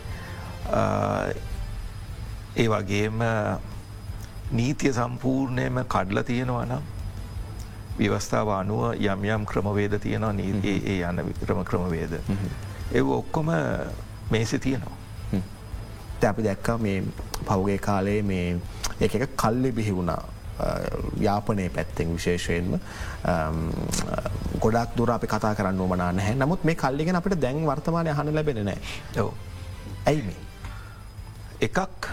ඒ වගේම නීතිය සම්පූර්ණයම කඩල තියෙනවා නම් ව්‍යවස්ථාව අනුව යම් යම් ක්‍රමවේද තියෙනවා නීතියේ ඒ යන වික්‍රම ක්‍රමවේද. එව ඔක්කොම මේසි තියෙනවා. අපි දැක්ක මේ පෞගේ කාලේ මේ එක එක කල්ලි බිහි වුණා යාපනය පැත්තෙන් විශේෂයෙන්ම. ගොඩක් දුර අපි කතා කරන්න මනා නැහැ. නමුත් මේ කල්ලිගෙන අපට දැන් වර්තමානය හන ලැබෙන නෑ ඇයි මේ? එකක්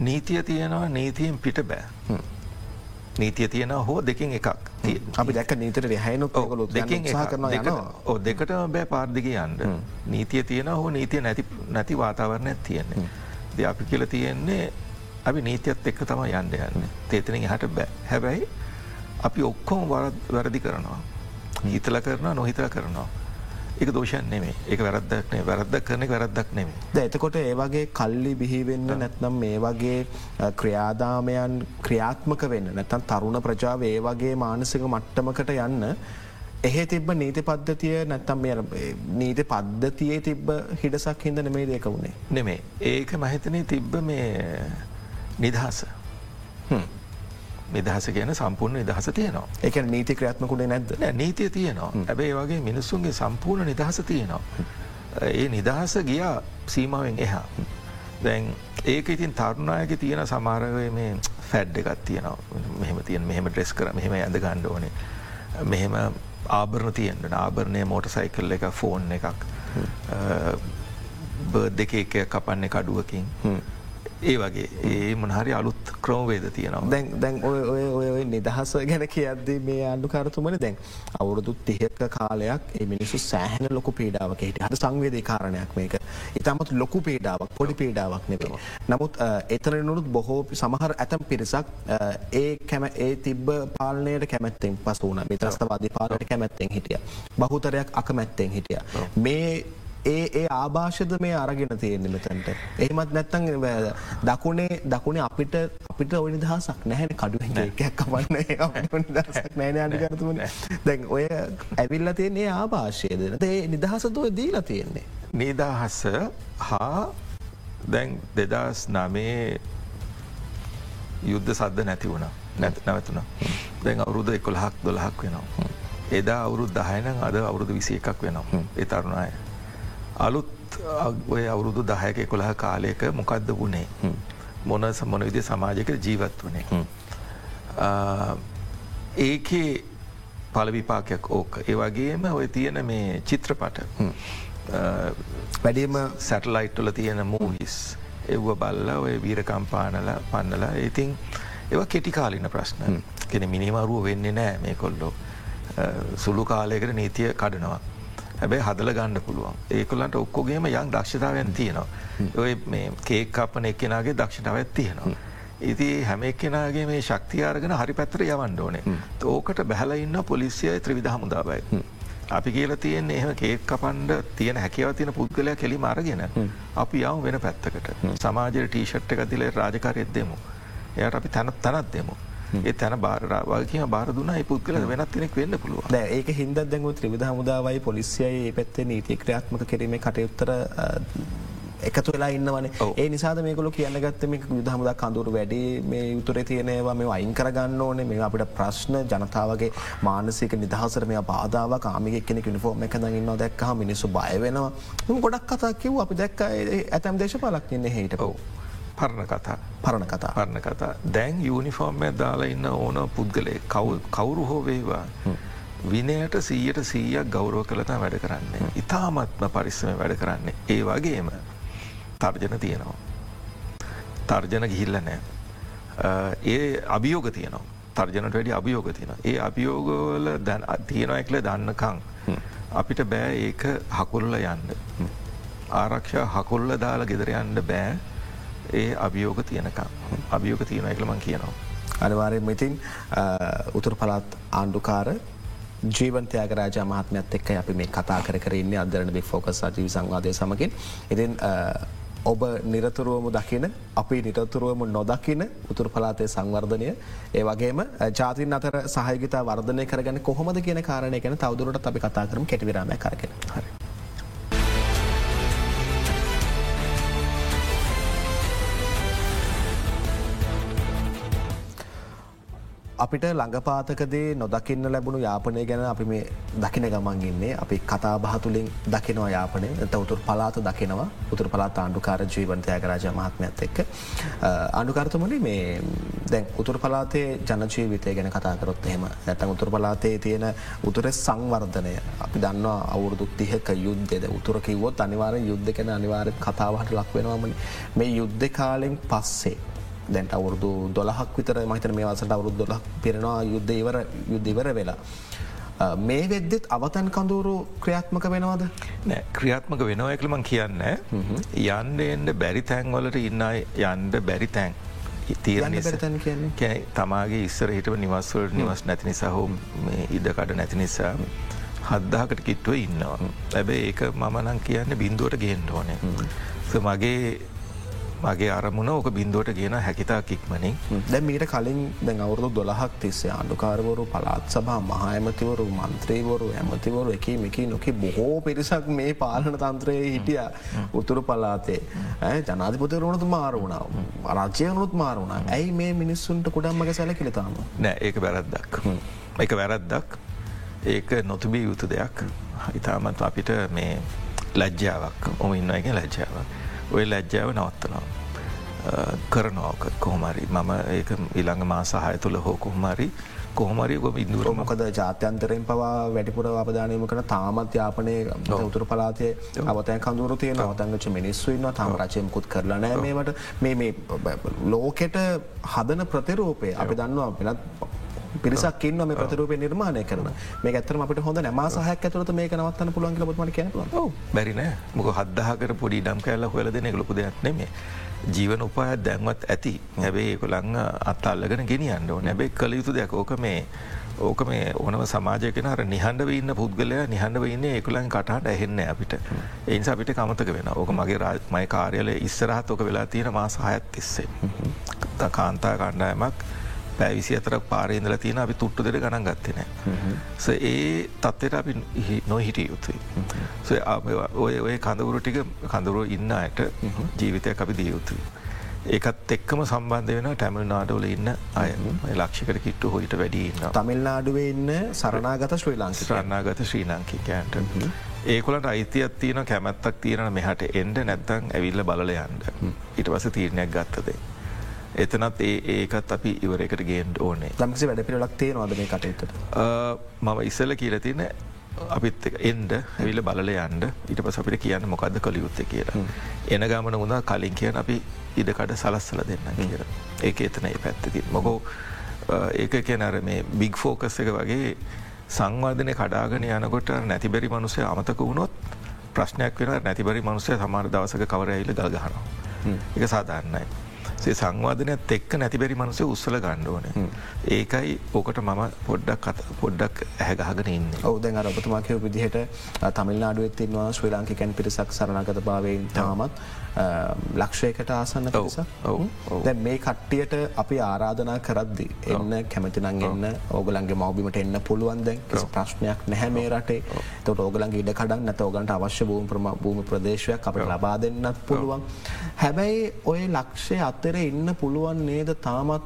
නීතිය තියෙනවා නීතියෙන් පිට බෑ නීතිය තියෙන හෝ දෙකින් එකක් අපි දැක නීතට රැහැනු ගොලු දෙකින් ඕ දෙකටම බෑ පාර්දිග යන්ඩ නීතිය තියෙන හෝ නීතිය නැති නැති වාතාවරණයක් තියෙන්නේ. ද අපි කියල තියෙන්නේ අපි නීතියත් එක්ක තම යන්ඩ යන්න. තේතනින් හට බෑ. හැබැයි අපි ඔක්කොම වැරදි කරනවා. හිතල කරනවා නොහිතල කරනවා එක දෝෂන් නෙමේ එක වැරද්දක්නේ වැරද්දක් කරන වැරද්දක් නෙමේ ද එතකොට ඒවගේ කල්ලි බිහිවෙන්න නැත්නම් මේ වගේ ක්‍රියාදාමයන් ක්‍රියාත්මක වෙන්න නැතන් තරුණ ප්‍රජාව ඒ වගේ මානසික මට්ටමකට යන්න එහෙ තිබ නීති පද්ධතිය නැත්තම් නීති පද්ධතියේ තිබ්බ හිඩසක් හිද නෙමේ දෙක වුණේ නෙමේ ඒක මහිතනය තිබ්බ මේ නිදහස නිදහස කියන සම්පූර්ණ නිදහස තියනවා. එක නීති ක්‍රාත්මකුණේ නැද්ද? නීතිය තියනවා. ඇබේ වගේ මිනිස්සුන්ගේ සම්පූර්ණ නිදහස තියනවා. ඒ නිදහස ගියා සීමාවෙන් එහා. දැන් ඒක ඉතින් තරුණයක තියෙන සමාරවය මේ ෆැඩ් එකත් තියෙනවා. මෙහම තියන් මෙහම ඩ්‍රෙස් කර මෙහෙම ඇඳ ගණ්ඩ ඕනේ. මෙහෙම ආභරණ තියෙන්ට ආභරණය මෝට සයිකල් එක ෆෝන් එකක්. බර් දෙක එක කපන්නේ කඩුවකින් ඒ වගේ. ඒ මොනහරි අලුත් ක්‍රෝවේද තියෙනවා. දැන් දැන් ඔය ඔය නිදහස ගැන කියද්දී මේ අඩුකාරතුමන දැන් අවුරුදු තිහක කාලයක් ඒ මිනිසු සෑහන ලොකු පීඩාවක් හිට හට සංවේදේ කාරණයක් මේක. ඉතාමත් ලොකු පීඩාවක් පොඩි පීඩාවක් නෙබේ නමුත් එතනනුත් බොහෝ සමහර ඇතම් පිරිසක් ඒ කැම ඒ තිබ්බ පාලනයට කැමැත්තෙන් පසුවන මිත්‍රස්තවාදී පාලට කැමැත්තෙන් හිටිය. බහුතරයක් අකමැත්තෙන් හිටිය. මේ ඒ ඒ ආභාෂද මේ අරගෙන තියෙන්නේ මෙතැන්ට. එහෙමත් නැත්තන් දකුණේ දකුණේ අපිට අපිට ඔය නිදහසක් නැහැන කඩුවෙන් එකක් කමන්න [laughs] නිදහසක් නෑන අඩිකරතුමන [laughs] දැන් ඔය ඇවිල්ල තියන්නේ ආභාෂයද? ඒ නිදහසතුව දීලා තියෙන්නේ. නිදහස හා දැන් දෙදස් නමේ යුද්ධ සද්ධ නැති වුණ. නැත් නැවතුන දැන් අවුරුදු එකොළහක් දොළහක් වෙනවා. එදා අවුරුදු දහයන අද අවුරුදු විසි එකක් වෙනවා. ඒ තරුණය. අලුත් ඔය අවුරුදු දහයක කොළහ කාලයක මොකක්ද වුණේ මොන සමොන විදි සමාජක ජීවත් වනේ. ඒකේ පලවිපාකයක් ඕක. ඒ වගේම ඔය තියෙන මේ චිත්‍රපට වැඩීම සැටලයිට්ටල තියෙන මූහිස් එව්ව බල්ල ඔය වීරකම්පානල පන්නලා ඉතින් ඒව කෙටිකාලින ප්‍රශ්න. කෙන මිනිමරුව වෙන්නේ නෑ මේ කොල්ලෝ සුළු කාලයකට නීතිය කඩනවා. හැබැයි හදල ගන්න පුළුවන් ඒකොලන්ට ඔක්කොගේම යං දක්ෂතාවයන් තියෙනවා. ඔය මේ කේක් අපන එක්කෙනගේ දක්ෂතාවත් තියෙනවා. ඉති හැම එක්කෙනගේ මේ ශක්තියාරගෙන හරි පැත්තර යවන්න ඕනේ. ඕකට බැහලඉන්න පොලිසිය ත්‍රවිධ හමුදාවයි. අපි කියල තියෙන් එහම කේක් කපන්ඩ තියෙන හැකිව තියන පුද්ගලයක් කෙලි මාරගෙන අපි යවම් වෙන පැත්තකට සමාජය ටීෂට් එක තිලේ රාජකාරයත් දෙමු. එයට අපි තැනත් තැනත් දෙමු. ඒ තැන බාරවාගකම බාර දුන්න පුද්ගල වෙනත් කෙනෙක් වෙන්න පුළුව ඒක හින්ද දැඟ ත්‍රිවිධ හමුදාවයි පොලිසියයි පැත්තේ නීති ක්‍රියාත්මක කිරීමේ කටයුත්තර එකතු වෙලා ඉන්නවන. ඒ නිසාද මේකල කියන්න ගත්තම යුද හමුදක් කඳුරු වැඩි මේ යුතුර තියනවා මේ අයින් කරගන්න ඕනේ මේ අපිට ප්‍රශ්න ජනතාවගේ මානසික නිදහසර මේ බාධාව කාමික කෙනෙ නිෆෝර්ම එක දන්න දැක්හ මිනිස්සු බය වෙනවා. ගොඩක් කතා කිව් අපි දැක්ක ඇතැම් දේශපාලක් ඉන්න හිට පව්. පරණ කතා පරණ කතා පරණ කතා දැන් යුනිෆෝර්ම්ය දාලා ඉන්න ඕන පුද්ගලේ කවුරු හෝ වේවා. විනයට සීයට සීයක් ගෞරව කළතා වැඩ කරන්නේ. ඉතාමත්ම පරිස්සම වැඩ කරන්නේ. ඒ වගේම තර්ජන තියෙනවා. තර්ජන ගිහිල්ල නෑ. ඒ අභියෝග තියනවා. තර්ජනට වැඩි අභියෝග තියෙන. ඒ අභියෝගවල දැන් තියෙනවා එක්ල දන්නකං. අපිට බෑ ඒක හකුල්ල යන්න. ආරක්ෂ හකුල්ල දාලා ගෙදර යන්න බෑ ඒ අභියෝග තියනකම් අභියෝග තියෙන එකලමං කියනවා. අනිවාරයෙන් ඉතින් උතුර පළත් ආණ්ඩුකාර ජීවන්තයාගරාජ මහත්මයත් එක්ක අපි මේ කතා කරන්න අදරන බි ෆෝකස් ජීවි සංවාදය සමකින් ඉතින් ඔබ නිරතුරුවම දකින අපි නිරතුරුවම නොදකින උතුර පලාතය සංවර්ධනය ඒ වගේම ජාතින් අතර සහයගතා වර්ධනය කරගන කොහොමද කියන කාරණය ගැන තවදුරට අපි කතා කරම කෙටිවිරාම කරගෙන හරි. අපිට ළඟපාතකදේ නොදකින්න ලැබුණු යාපනය ගැන අපි මේ දකින ගමන් ඉන්නේ. අපි කතා බහතුලින් දකිනවා යාපනය. ත උතුර පලාත දකිනවා. උතුර පලාත් ආණ්ඩුකාර ජීවන්තයකරාජ මහත්මයත් එක්ක. අඩුකර්තමනි මේ දැන් උතුර පලාතේ ජනජීවිතය ගැන කතාකරොත් එහෙම නැතන් උතුර පලාතේ තියෙන උතුර සංවර්ධනය. අපි දන්නවා අවුරුදු තිහක යුද්ධෙද උතුර කිවොත් අනිවාර යුද්ධ කැන අනිවාර කතාවට ලක්වෙනවාමනි මේ යුද්ධ කාලෙන් පස්සේ දැන්ට අවුරුදු දොලහක් විතර මහිතන මේ වසට අවුරුදු දොලක් පිරෙනවා යුද්ධ ඉවර යුද්ධ ඉවර වෙලා. මේ වෙද්දෙත් අවතන් කඳුරු ක්‍රියාත්මක වෙනවාද? නෑ ක්‍රියාත්මක වෙනවා එකලමං කියන්න. යන්ඩ එන්ඩ බැරි තැන්වලට ඉන්න යන්ඩ බැරි තැන්. තීරණ තැන් කියන්නේ? තමාගේ ඉස්සර හිටව නිවස්වල නිවස් නැති නිසා හෝ ඉඩකඩ නැති නිසා හද්දාකට කිට්ටුව ඉන්නවා. ඇබැ ඒක මමනං කියන්න බින්දුවට ගේෙන්ට ඕනේ. මගේ මගේ අරමුණ ඕක බින්දුවට ගෙන හැකිතා කික්මනින් දැ මීට කලින් දැන් අවුරුදු දොළහක් තිස්සේ ආණ්ඩුකාරවරු පලාත් සභා මහඇමතිවරු මන්ත්‍රීවරු ඇමතිවරු එක මේකි නොකි බොහෝ පිරිසක් මේ පාලන තන්ත්‍රයේ හිටිය උතුරු පලාතේ ඇ ජනාධිපතිවරුණතු මාරුණාව රජයනුත් මාරුණ ඇයි මේ මිනිස්සුන්ට කුඩම්මක සැල කිලතාම නෑ ඒක වැරද්දක්. එක වැරද්දක්. ඒක නොතිබී යුතු දෙයක්. ඉතාමත් අපිට මේ ලැජ්ජාවක්. ඔම ඉන්න එක ලැජ්ජාවක් ඔය ලැජ්ජාව නවත්තනවා. කරනවාක කොහොමරි මම ඒක ඉළඟ මා සහය තුළ හෝ කොහොමරි කොහොමරි ගොම ඉදුර මොකද ජාත්‍යන්තරයෙන් පවා වැඩිපුර අපදානයම කන තාමත් යාපනය උතුර පලාතේ අවතය කඳුර තියෙන අවතංගච මිනිස්සුන්න තම රචයමකුත් කරලා නෑ මේට මේ ලෝකෙට හදන ප්‍රතිරූපය අපි දන්නවා පිනත් පිරිසක් ඉන්න මේ ප්‍රතරූපය නිර්මාණය කරන. මේ ඇත්තර අපට හොඳ නමා සහයක් ඇතුරත මේ නවත්තන්න පුළන් ලබත්ම කියන බැරින මොක හදදාහකර පොඩි ඩම් කෑල්ල හොල දෙන ලොකු දෙයක් නෙමේ ජීවන උපායත් දැන්වත් ඇති. හැබේ කොළං අත්තාල්ලගෙන ගෙනියන්න නැබේ කළ යුතු දෙයක් ඕක මේ ඕක මේ ඕනම සමාජයකෙන අර නිහන්ඩව ඉන්න පුද්ගලය නිහන්ඩව ඉන්න ඒකුලන් කටහට ඇහෙන්න අපිට. එයින්ස අපිට කමතක වෙන ඕක මගේ රාජමය කාර්යල ඉස්සරහත් ඕක වෙලා තියෙන මාසාහයත් තිස්සේ. කාන්තා කණ්ඩායමක් පැවිසි අතර පාරේදල තියෙන අපි තුට්ටු දෙර ගණන් ගත්තනෑ. ඒ තත්වට අපි නොහිටිය යුතුයි. ඔය ඔය කඳවුරු ටික කඳුරුව ඉන්න අයට ජීවිතයක් අපි දිය යුතුයි. ඒකත් එක්කම සම්බන්ධ වෙන ටැමල් නාඩෝල ඉන්න අය ලක්ෂිකට කිට්ටු හොයිට වැඩින්න. තමිල් නාඩුවේ ඉන්න සරනාගත ශ්‍රී ලංක සරනාගත ශ්‍රී ලංකිකෑන්ට. ඒකොලට අයිතියක් තියෙන කැමැත්තක් තියෙන මෙහට එන්ඩ නැත්තං ඇවිල්ල බලයන්ට ඉට පස තීරණයක් ගත්තදේ. එතනත් ඒ ඒකත් අපි ඉවරකට ගේන්ඩ ඕනේ. ලම්සි වැඩ පිරලක් තියෙනවාද මේ කටයුතු මම ඉස්සල කියල තින අපිත් එන්ඩ ඇවිල බලල යන්ඩ ඉට පස අපිට කියන්න මොකක්ද කළ යුත්ත කියලා. එන ගමන වුණා කලින් කියන අපි ඉඩකට සලස්සල දෙන්න කියර ඒක එතන ඒ පැත්තති මොකෝ ඒක කියනර මේ බිග් ෆෝකස් එක වගේ සංවාධනය කඩාගෙන යනකොට නැතිබැරි මනුසය අමතක වුණොත් ප්‍රශ්නයක් වෙන නැතිබරි මනුසය සමාර දවසක කවරඇයිල ගල්ගහනවා එක සාධාරන්නයි සේ සංවාධනයක් එක්ක නැතිබැරි මනුසය උත්සල ගණ්ඩෝන ඒකයි ඕකට මම පොඩ්ඩක් පොඩ්ඩක් ඇහගහගෙන ඉන්න. ඔවුදැන් අරපතුමාකය විදිහට තමිල්නාඩුවත් තින්වා ශ්‍රී ලාංකිකැන් පිරිසක් සරණගත භාවයෙන් තාමත් ලක්ෂයකට ආසන්න පිස දැ මේ කට්ටියට අපි ආරාධනා කරද්දි එන්න කැමතිනං එන්න. ඕගලන්ගේ මවබිමට එන්න පුළුවන් දැන්. ප්‍රශ්නයක් නැහැ මේ රටේ. තොට ඕගලන්ගේ ඉඩ කඩක් නැත ඕගන්ට අවශ්‍ය භූම ප්‍රම භූම ප්‍රදේශයක් අපට ලබා දෙන්නත් පුළුවන්. හැබැයි ඔය ලක්ෂය අතර ඉන්න පුළුවන් නේද? තාමත්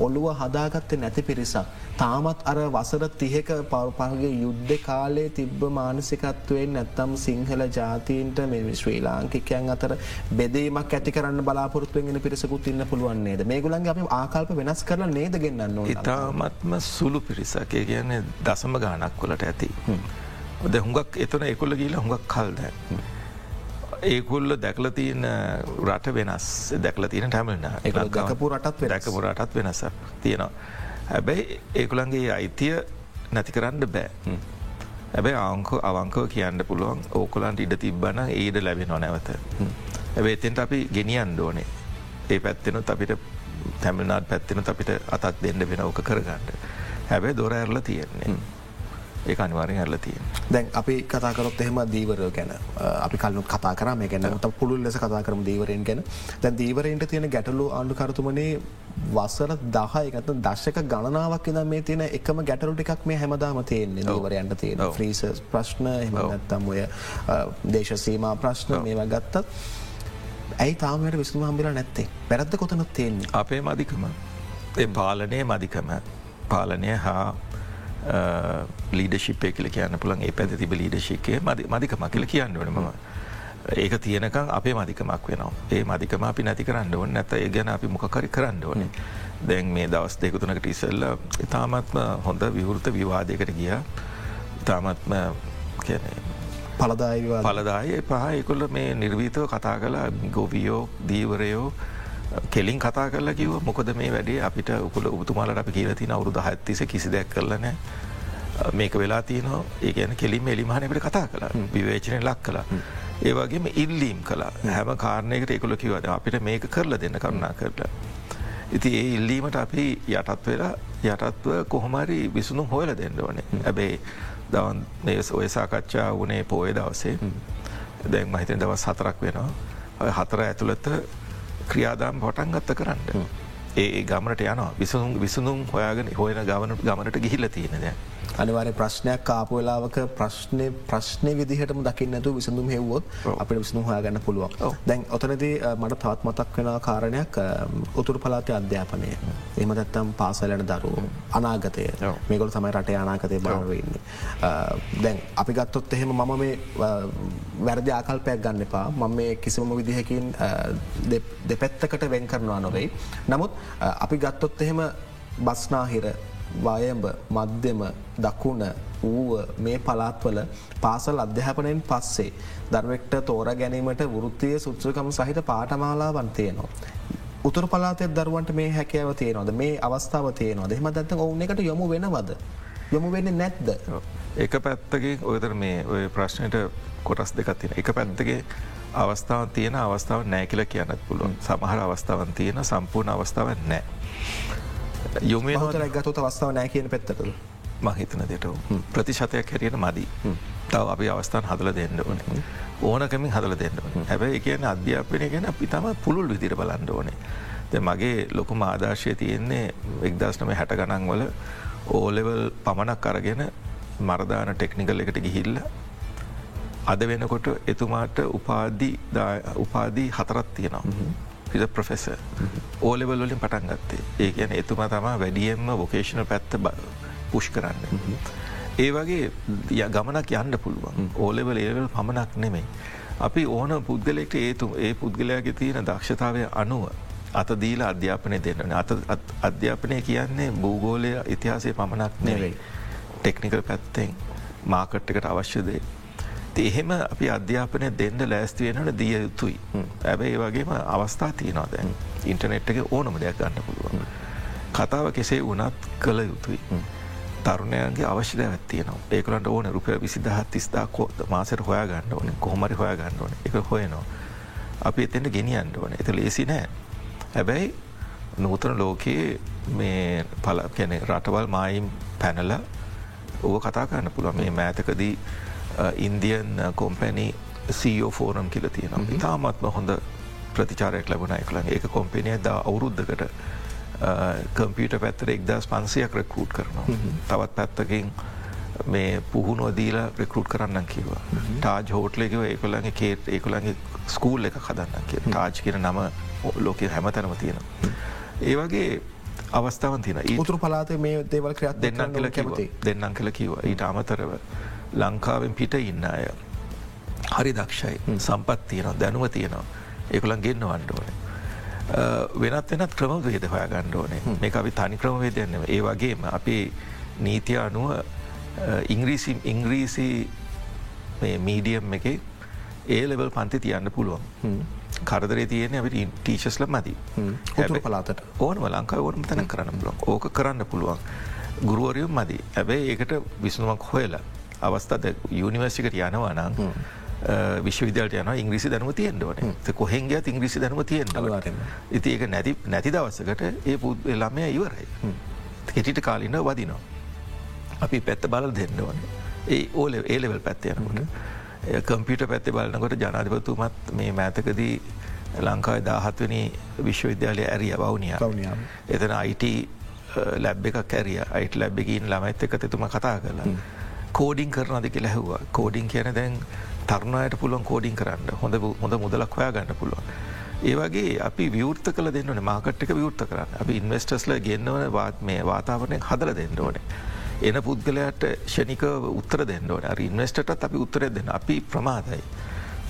ඔළුව හදාගත්තේ නැති පිරිසක්. තාමත් අර වසර තිහෙක පවපහගේ යුද්ධ කාලේ තිබ්බ මානසිකත්වයෙන් නැත්තම් සිංහල ජාතීන්ට මෙ ශ්‍රී ලාංකිකයන් අතර බෙදීමක් ඇති කරන්න බලාපොරත්තුවෙන්ගෙන පිරිසකුත් ඉන්න පුළුවන් නේද මේගුලන්ගේ අපි ආකල්ප වෙනස් කරලා නේද ගෙන්න්න ඉතාමත්ම සුළු පිරිසක් කියන්නේ දසම ගානක් කොලට ඇති. ද හුඟක් එතන එකොල්ල ගීලා හුඟක් කල්ද. ඒකුල්ල දැකල තියන රට වෙනස් දැකල තියෙන ටැමල්න ගකපු රටත් දැකපු රටත් වෙනස තියෙනවා. හැබැයි ඒකුළන්ගේ අයිතිය නැති කරන්න බෑ. ඇබැයි අංක අවංකව කියන්න පුළුවන් ඕකුලන්ට ඉඩ තිබ්බන ඒඩ ලැබෙනවා නැවත. ඇබේ එතෙන්ට අපි ගෙනියන් දෝනේ ඒ පැත්තෙනුත් අපිට තැමිල්නාත් පැත්තිනුත් අපිට අතත් දෙන්න වෙන ඕක කරගන්නට. හැබැයි දොර ඇරල තියෙන්නේ. ඒ අනිවාරෙන් ඇල්ල තියෙන් දැන් අපි කතාකරොත් එහෙම දීවරය ගැන අපි කලු කතා කර. මේ ගැන ත පුළුල් ලෙස කතා කරම දීවරයෙන් ගැන. දැන් දීවරෙන්ට තියෙන ගැටලු ආණ්ඩු කරතුමනේ වසර දහයකත දශක ගණනාවක් ඉද මේ තියෙන එකම ගැටලු ටිකක් මේ හැමදාම තියෙන්නේ දීවරයන්ට තියෙන. ්‍රීස ප්‍රශ්න එහමත්තම් ඔය දේශසීමා ප්‍රශ්න මේවා ගත්තත් ඇයි තාමයට විසුම හම්බිලා නැත්තේ? පැරද්ද කොතනොත් තියෙන්නේ? අපේ මදිකම පාලනය මදිකම පාලනය හා ලීඩශිපය කියල කියන්න පුළන් ඒ පැද තිබ ලීඩශිකය මදිකම කියල කියන්න වන මම. ඒක තියනකං අපේ මදිකමක් වෙනවා. ඒ මදිකම අපි නැති කරන්න ඕන්න නැත ඒ ගැන අපි මොකකරි කරන්න ඕනේ. දැන් මේ දවස් දෙකුතුනකට ඉසල්ල ඉතාමත්ම හොඳ විවෘත විවාදයකට ගිය. ඉතාමත්ම පලදායි පලදාය පහ එකොල්ල මේ නිර්වීතව කතා කලා ගොවියෝ දීවරයෝ කෙලින් කතා කරලා කිව මොකද මේ වැඩේ? අපිට උකුල උතුමාලට අපි කියලතින අවුරුදු හත්තිස කිසි දෙයක් කරලනෑ මේක වෙලා තියනවා. ඒ ගැන කෙලින් එලිමහනකට කතා කලා විවේචනය ලක් කලා. ඒවගේම ඉල්ලීම් කලා හැම. කාරණයකට එකුල කිවද අපිට මේක කරලා දෙන්න කරුණා කරලා. ඉති ඒ ඉල්ලීමට අපි යටත් වෙලා යටත්ව කොහොමරි විසුණු හොයල දෙන්න ඕනේ. ඇබේ දවන් ඔය සාකච්ඡා වනේ පෝය දවසේ. දැන් මහිතන දවස් හතරක් වෙනවා. හතර ඇතුළත ක්‍රියාදාම් පොටන් ගත්ත කරන්න. ඒ ගමනට යන විසුම් විසුඳුම් හොයාගෙන හොයන ගවන ගමනට ගිහිල්ල තියෙන දැ අනිවාරය ප්‍රශ්නයක් කාපු වෙලාවක ප්‍රශ්නය ප්‍රශ්නය විදිහටම දකින්නතු විසඳුම් හෙව්වොත් අපට විසඳුම් හොයාගන්න පුළුවන්. දැන් ඔතනදී මට තවත් මතක් වෙන කාරණයක් උතුර පලාති අධ්‍යාපනය. එම දත්තම් පාසලන දරු අනාගතය. මේගොල තමයි රටේ අනාගතය බාරවෙන්නේ දැන් අපි ගත්තොත් එහෙම මම මේ වැරදි ආකල්පයක් ගන්න එපා. මම මේ කිසිම විදිහකින් දෙපැත්තකට වෙන් කරනවා නොවෙයි. නමුත් අපි ගත්තොත් එහෙම බස්නාහිර වයඹ මධ්‍යම දකුණ වූව මේ පලාත්වල පාසල් අධ්‍යාපනයෙන් පස්සේ දර්වෙක්ට තෝර ගැනීමට වෘත්තිය සුත්‍රකම සහිත පාටමාලාවන් තියනවා. උතුර පලාතෙත් දරුවන්ට මේ හැකෑව තියනොද මේ අවස්ථාව තියනවා දෙම දත්ත ඔවුන එකට යොමු වෙනවද. යොමු වෙන්න නැත්ද. එක පැත්තගේ ඔයතර මේ ඔය ප්‍රශ්නයට කොටස් දෙකත්තින එක පැත්තගේ අවස්ථාව තියෙන අවස්ථාව නෑ කියල කියන්නත් පුළුවන් සමහර අවස්ථාවන් තියෙන සම්පූර්ණ අවස්ථාව නෑ. යොමේ හතර ගතත අවස්ථාව නෑ කියන පැත්තකද මහිතන දෙට ප්‍රතිශතයක් හැරියට මදී. තව අපි අවස්ථාන් හදල දෙන්න ඕන. ඕනකමින් හදල දෙන්න හැබැයි කියන අධ්‍යාපනය ගැන පිතම පුළුල් විදිර බලන්න ඕනේ. ද මගේ ලොකුම ආදර්ශය තියෙන්නේ එක්දස්නම හැට ගණන් වල ඕලෙවල් පමණක් අරගෙන මරදාන ටෙක්නිකල් එකට ගිහිල්ල අද වෙනකොට එතුමාට උපාදී උපාදී හතරත් තියෙනවා. පිද ප්‍රොෆෙස ඕලෙවල් වලින් පටන් ගත්තේ. ඒ කියන එතුමා තමා වැඩියෙන්ම වොකේෂණ පැත්ත පුෂ් කරන්න. ඒ වගේ ගමනක් යන්න පුළුවන්. ඕලෙවල් ඒවල් පමණක් නෙමෙයි. අපි ඕන පුද්ගලෙක්ට ඒතු ඒ පුද්ගලයාගේ තියෙන දක්ෂතාවය අනුව අත දීල අධ්‍යාපනය දෙන්නන අත අධ්‍යාපනය කියන්නේ භූගෝලය ඉතිහාසය පමණක් නෙවෙයි. ටෙක්නිකල් පැත්තෙන් මාකට්කට අවශ්‍යදේ එහෙම අපි අධ්‍යාපනය දෙන්න ලෑස්තිවෙනට දිය යුතුයි. ඇබැයි වගේම අවස්ථා තියනවා දැන් ඉන්ටනෙට් එක ඕනම දෙයක් ගන්න පුළුවන්. කතාව කෙසේ වනත් කළ යුතුයි. තරුණයන්ගේ අවශ්‍යද ඇත්තියනවා ඒකලට ඕන රුපය විසිදහත් තිස්දා කෝත මාසර හොයා ගන්න ඕන කොහමරි හොයා ගන්න ඕන එක හොයනවා. අපි එතෙන්ට ගෙනියන්න ඕන එත ලේසි නෑ. හැබැයි නූතන ලෝකයේ මේ පල කැනෙ රටවල් මායිම් පැනල ඕව කතා කරන්න පුළුව මේ මෑතකදී ඉන්දියන් කොම්පැනි සෝ ෆෝරම් කියල තියෙනවා. ඉතාමත්ම හොඳ ප්‍රතිචාරයක් ලැබුණ එකලන් ඒක කොම්පෙනිය ද අවුරුද්ධකට කම්පියට පැත්තර එක්දස් පන්සයක් රෙකූට් කරනවා. තවත් පැත්තකින් මේ පුහුණුව දීලා රෙකරුට් කරන්න කිවා ටාජ් හෝට්ලෙකව ඒකොළන්ගේ කේට ඒකොළන්ගේ ස්කූල් එක හදන්න කිය ටාජ් කියන නම ලෝකය හැමතැනම තියෙනවා. ඒ වගේ අවස්ථාවන් තින උතුරු පලාත මේ දේවල් ක්‍රත් දෙන්නම් කල කැමති දෙන්නම් කළ කිව ඊට අමතරව ලංකාවෙන් පිට ඉන්න අය. හරි දක්ෂයි. සම්පත් තියනවා දැනුව තියෙනවා. ඒකුලන් ගෙන්න්න වන්ඩ ඕනේ. වෙනත් වෙනත් ක්‍රම වේද හොයා ගණ්ඩ ඕනේ මේ අපි තනි ක්‍රමවේදයන්නම ඒ වගේම අපි නීතිය අනුව ඉංග්‍රීසි ඉංග්‍රීසි මීඩියම් එක ඒ ලෙවල් පන්ති තියන්න පුළුවන්. කරදරේ තියෙන අපට ටීචස්ල මති පලාතට ඕනම ලංකාව ඕනම තැන කරන්න බලොන් ඕක කරන්න පුළුවන්. ගුරුවරියම් මදි. ඇබැයි ඒකට විසනුවක් හොයලා අවස්ථාද යුනිවර්සිකට යනවා නං විශ්වවිදලට යන ඉංග්‍රිසි දැනුව තියෙන්ටවන කොහෙන්ගේ ඉංග්‍රිසි දැනුව තියෙන්ට ඉති ඒක නැති නැති දවසකට ඒ පුද් ළමය ඉවරයි. කෙටිට කාලින්න වදිනවා. අපි පැත්ත බල දෙන්නවන ඒ ඕල ඒලෙවල් පැත්තයනකොට කම්පියට පැත්ති බලන්නකොට ජනාධිපතුමත් මේ මෑතකදී ලංකාව දාහත්වනි විශ්වවිද්‍යාලය ඇරිය වවනිය. එතන අයිට ලැබ් එකක් කැරිය අයිට ලැබ්බකින් ළමයිත් එක තුම කතා කරලා කෝඩිං කරනද කියල හැව්වා කෝඩිං කියන දැන් තරුණයට පුළුවන් කෝඩිං කරන්න හොඳ හොඳ මුදලක් හොයා ගන්න පුළුවන්. ඒවගේ අපි විවෘත කල දෙන්නන මාකට්ක විවෘත කරන්න අපි ඉන්වස්ටස්ල ගෙන්න්නවන වාත් මේ වාතාවනය හදල දෙන්න ඕනේ. එන පුද්ගලයට ෂණික උත්තර දෙන්න ඕන ඉන්වස්ටටත් අපි උත්තරය දෙන්න අපි ප්‍රමාදයි.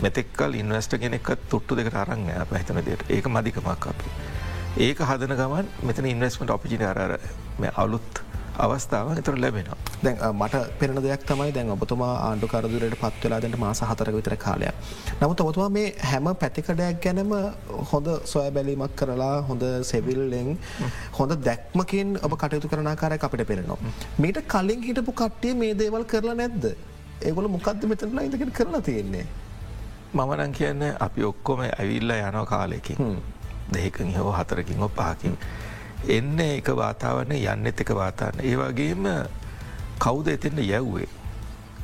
මෙතෙක්කල් ඉන්වස්ට කෙනෙක් තුට්ටු දෙකට අරං අප හිතන දෙයට ඒක මධිකමක් අපි. ඒක හදන ගමන් මෙතන ඉන්වස්මට ඔපිජින අර අලුත් අවස්ථාව එතර ලැබෙනවා. දැන් මට පෙන දෙයක් තමයි දැන් ඔබතුමා ආණ්ඩු කරදුරයට පත්වෙලාදට මාස හතර විතර කාලයක්. නමුත් ඔබතුමා මේ හැම පැතිකඩයක් ගැනම හොඳ සොය බැලීමක් කරලා හොඳ සෙවිල්ලෙන් හොඳ දැක්මකින් ඔබ කටයුතු කරනාකාරය අපිට පෙරෙනවා. මීට කලින් හිටපු කට්ටිය මේ දේවල් කරලා නැද්ද. ඒගොල මොකක්ද මෙතනලා ඉඳකට කරලා තියෙන්නේ. මමනන් කියන්න අපි ඔක්කොම ඇවිල්ල යනෝ කාලෙකින් දෙහිකින් හෝ හතරකින් හෝ පහකින්. එන්න එක වාතාවරණ යන්නෙත් එක වාතාන්න. ඒවාගේම කෞද එතෙන්ට යැව්වේ.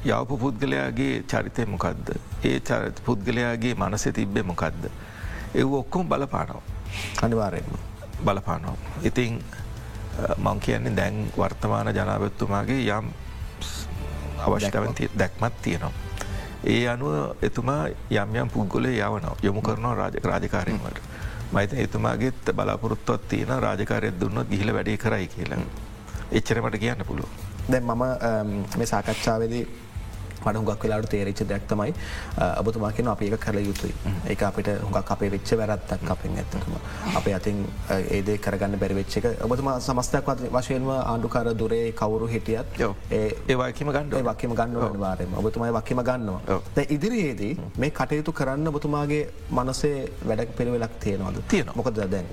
යවපු පුද්ගලයාගේ චරිතය මොකක්ද. ඒ චරිත පුද්ගලයාගේ මනස තිබ්බෙ මොකක්ද. එව් ඔක්කොම බලපානව. අනිවාරයෙන්ම බලපානෝ. ඉතිං මං කියන්නේ දැන් වර්තමාන ජනාවත්තුමාගේ යම් අවශ්‍යතාවන් දැක්මත් තියෙනවා. ඒ අනුව එතුමා යම් යම් පුද්ගොලේ යවනවා යොමු කරනවා රාජක රාජකාරයමට. මයිත එතුමාගේත් බලාපොරොත්තුවත් තියෙන රාජකාරයක් දුන්නත් ගිහිල වැඩේ කරයි කියලා. එච්චරමට කියන්න පුළුව. දැන් මම මේ සාකච්ඡාවේදී මට හුඟක් වෙලාට තේරච්ච දැක්තමයි ඔබතුමාකෙන අප ඒක කළ යුතුයි. ඒ අපිට හුඟක් අපේ වෙච්ච වැරත්තක් අපෙන් ඇත්තටම. අප අතින් ඒදේ කරගන්න බැරිවෙච්ච එක. ඔබතුමා සමස්තයක් වශයෙන්ම ආණ්ඩුකාර දුරේ කවුරු හිටියත් ඒවාකිම ගණ්ඩ වක්කම ගන්න වාරම ඔබතුමයි වක්කම ගන්නවා. ඉදිරියේදී මේ කටයුතු කරන්න ඔබතුමාගේ මනසේ වැඩක් පිළිවෙලක් තියෙනවාද? තියෙන මොකද දැන්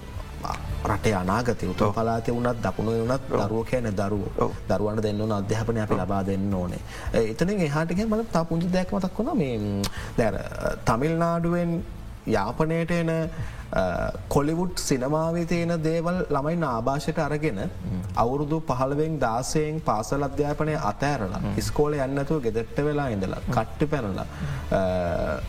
රටේ අනාගතය උතුර පලාතය වුණත් දකුණ වනත් දරුව කෑන දරුව. දරුවන්න දෙන්න ඕන අධ්‍යාපනය අපි ලබා දෙන්න ඕනේ. එතන එහාටික මල තා පුංචි දැක්මතක් වුණ. මේ දැර තමිල්නාඩුවෙන් යාපනයට එන කොලිවුඩ් සිනමාවේ තියෙන දේවල් ළමයි නාභාෂයට අරගෙන අවුරුදු පහළවෙෙන් දාසයෙන් පාසල් අධ්‍යාපනය අතෑරලා ඉස්කෝල යන්නතුව ගෙදෙට්ට වෙලා ඉඳලා කට්ටි පැනලා.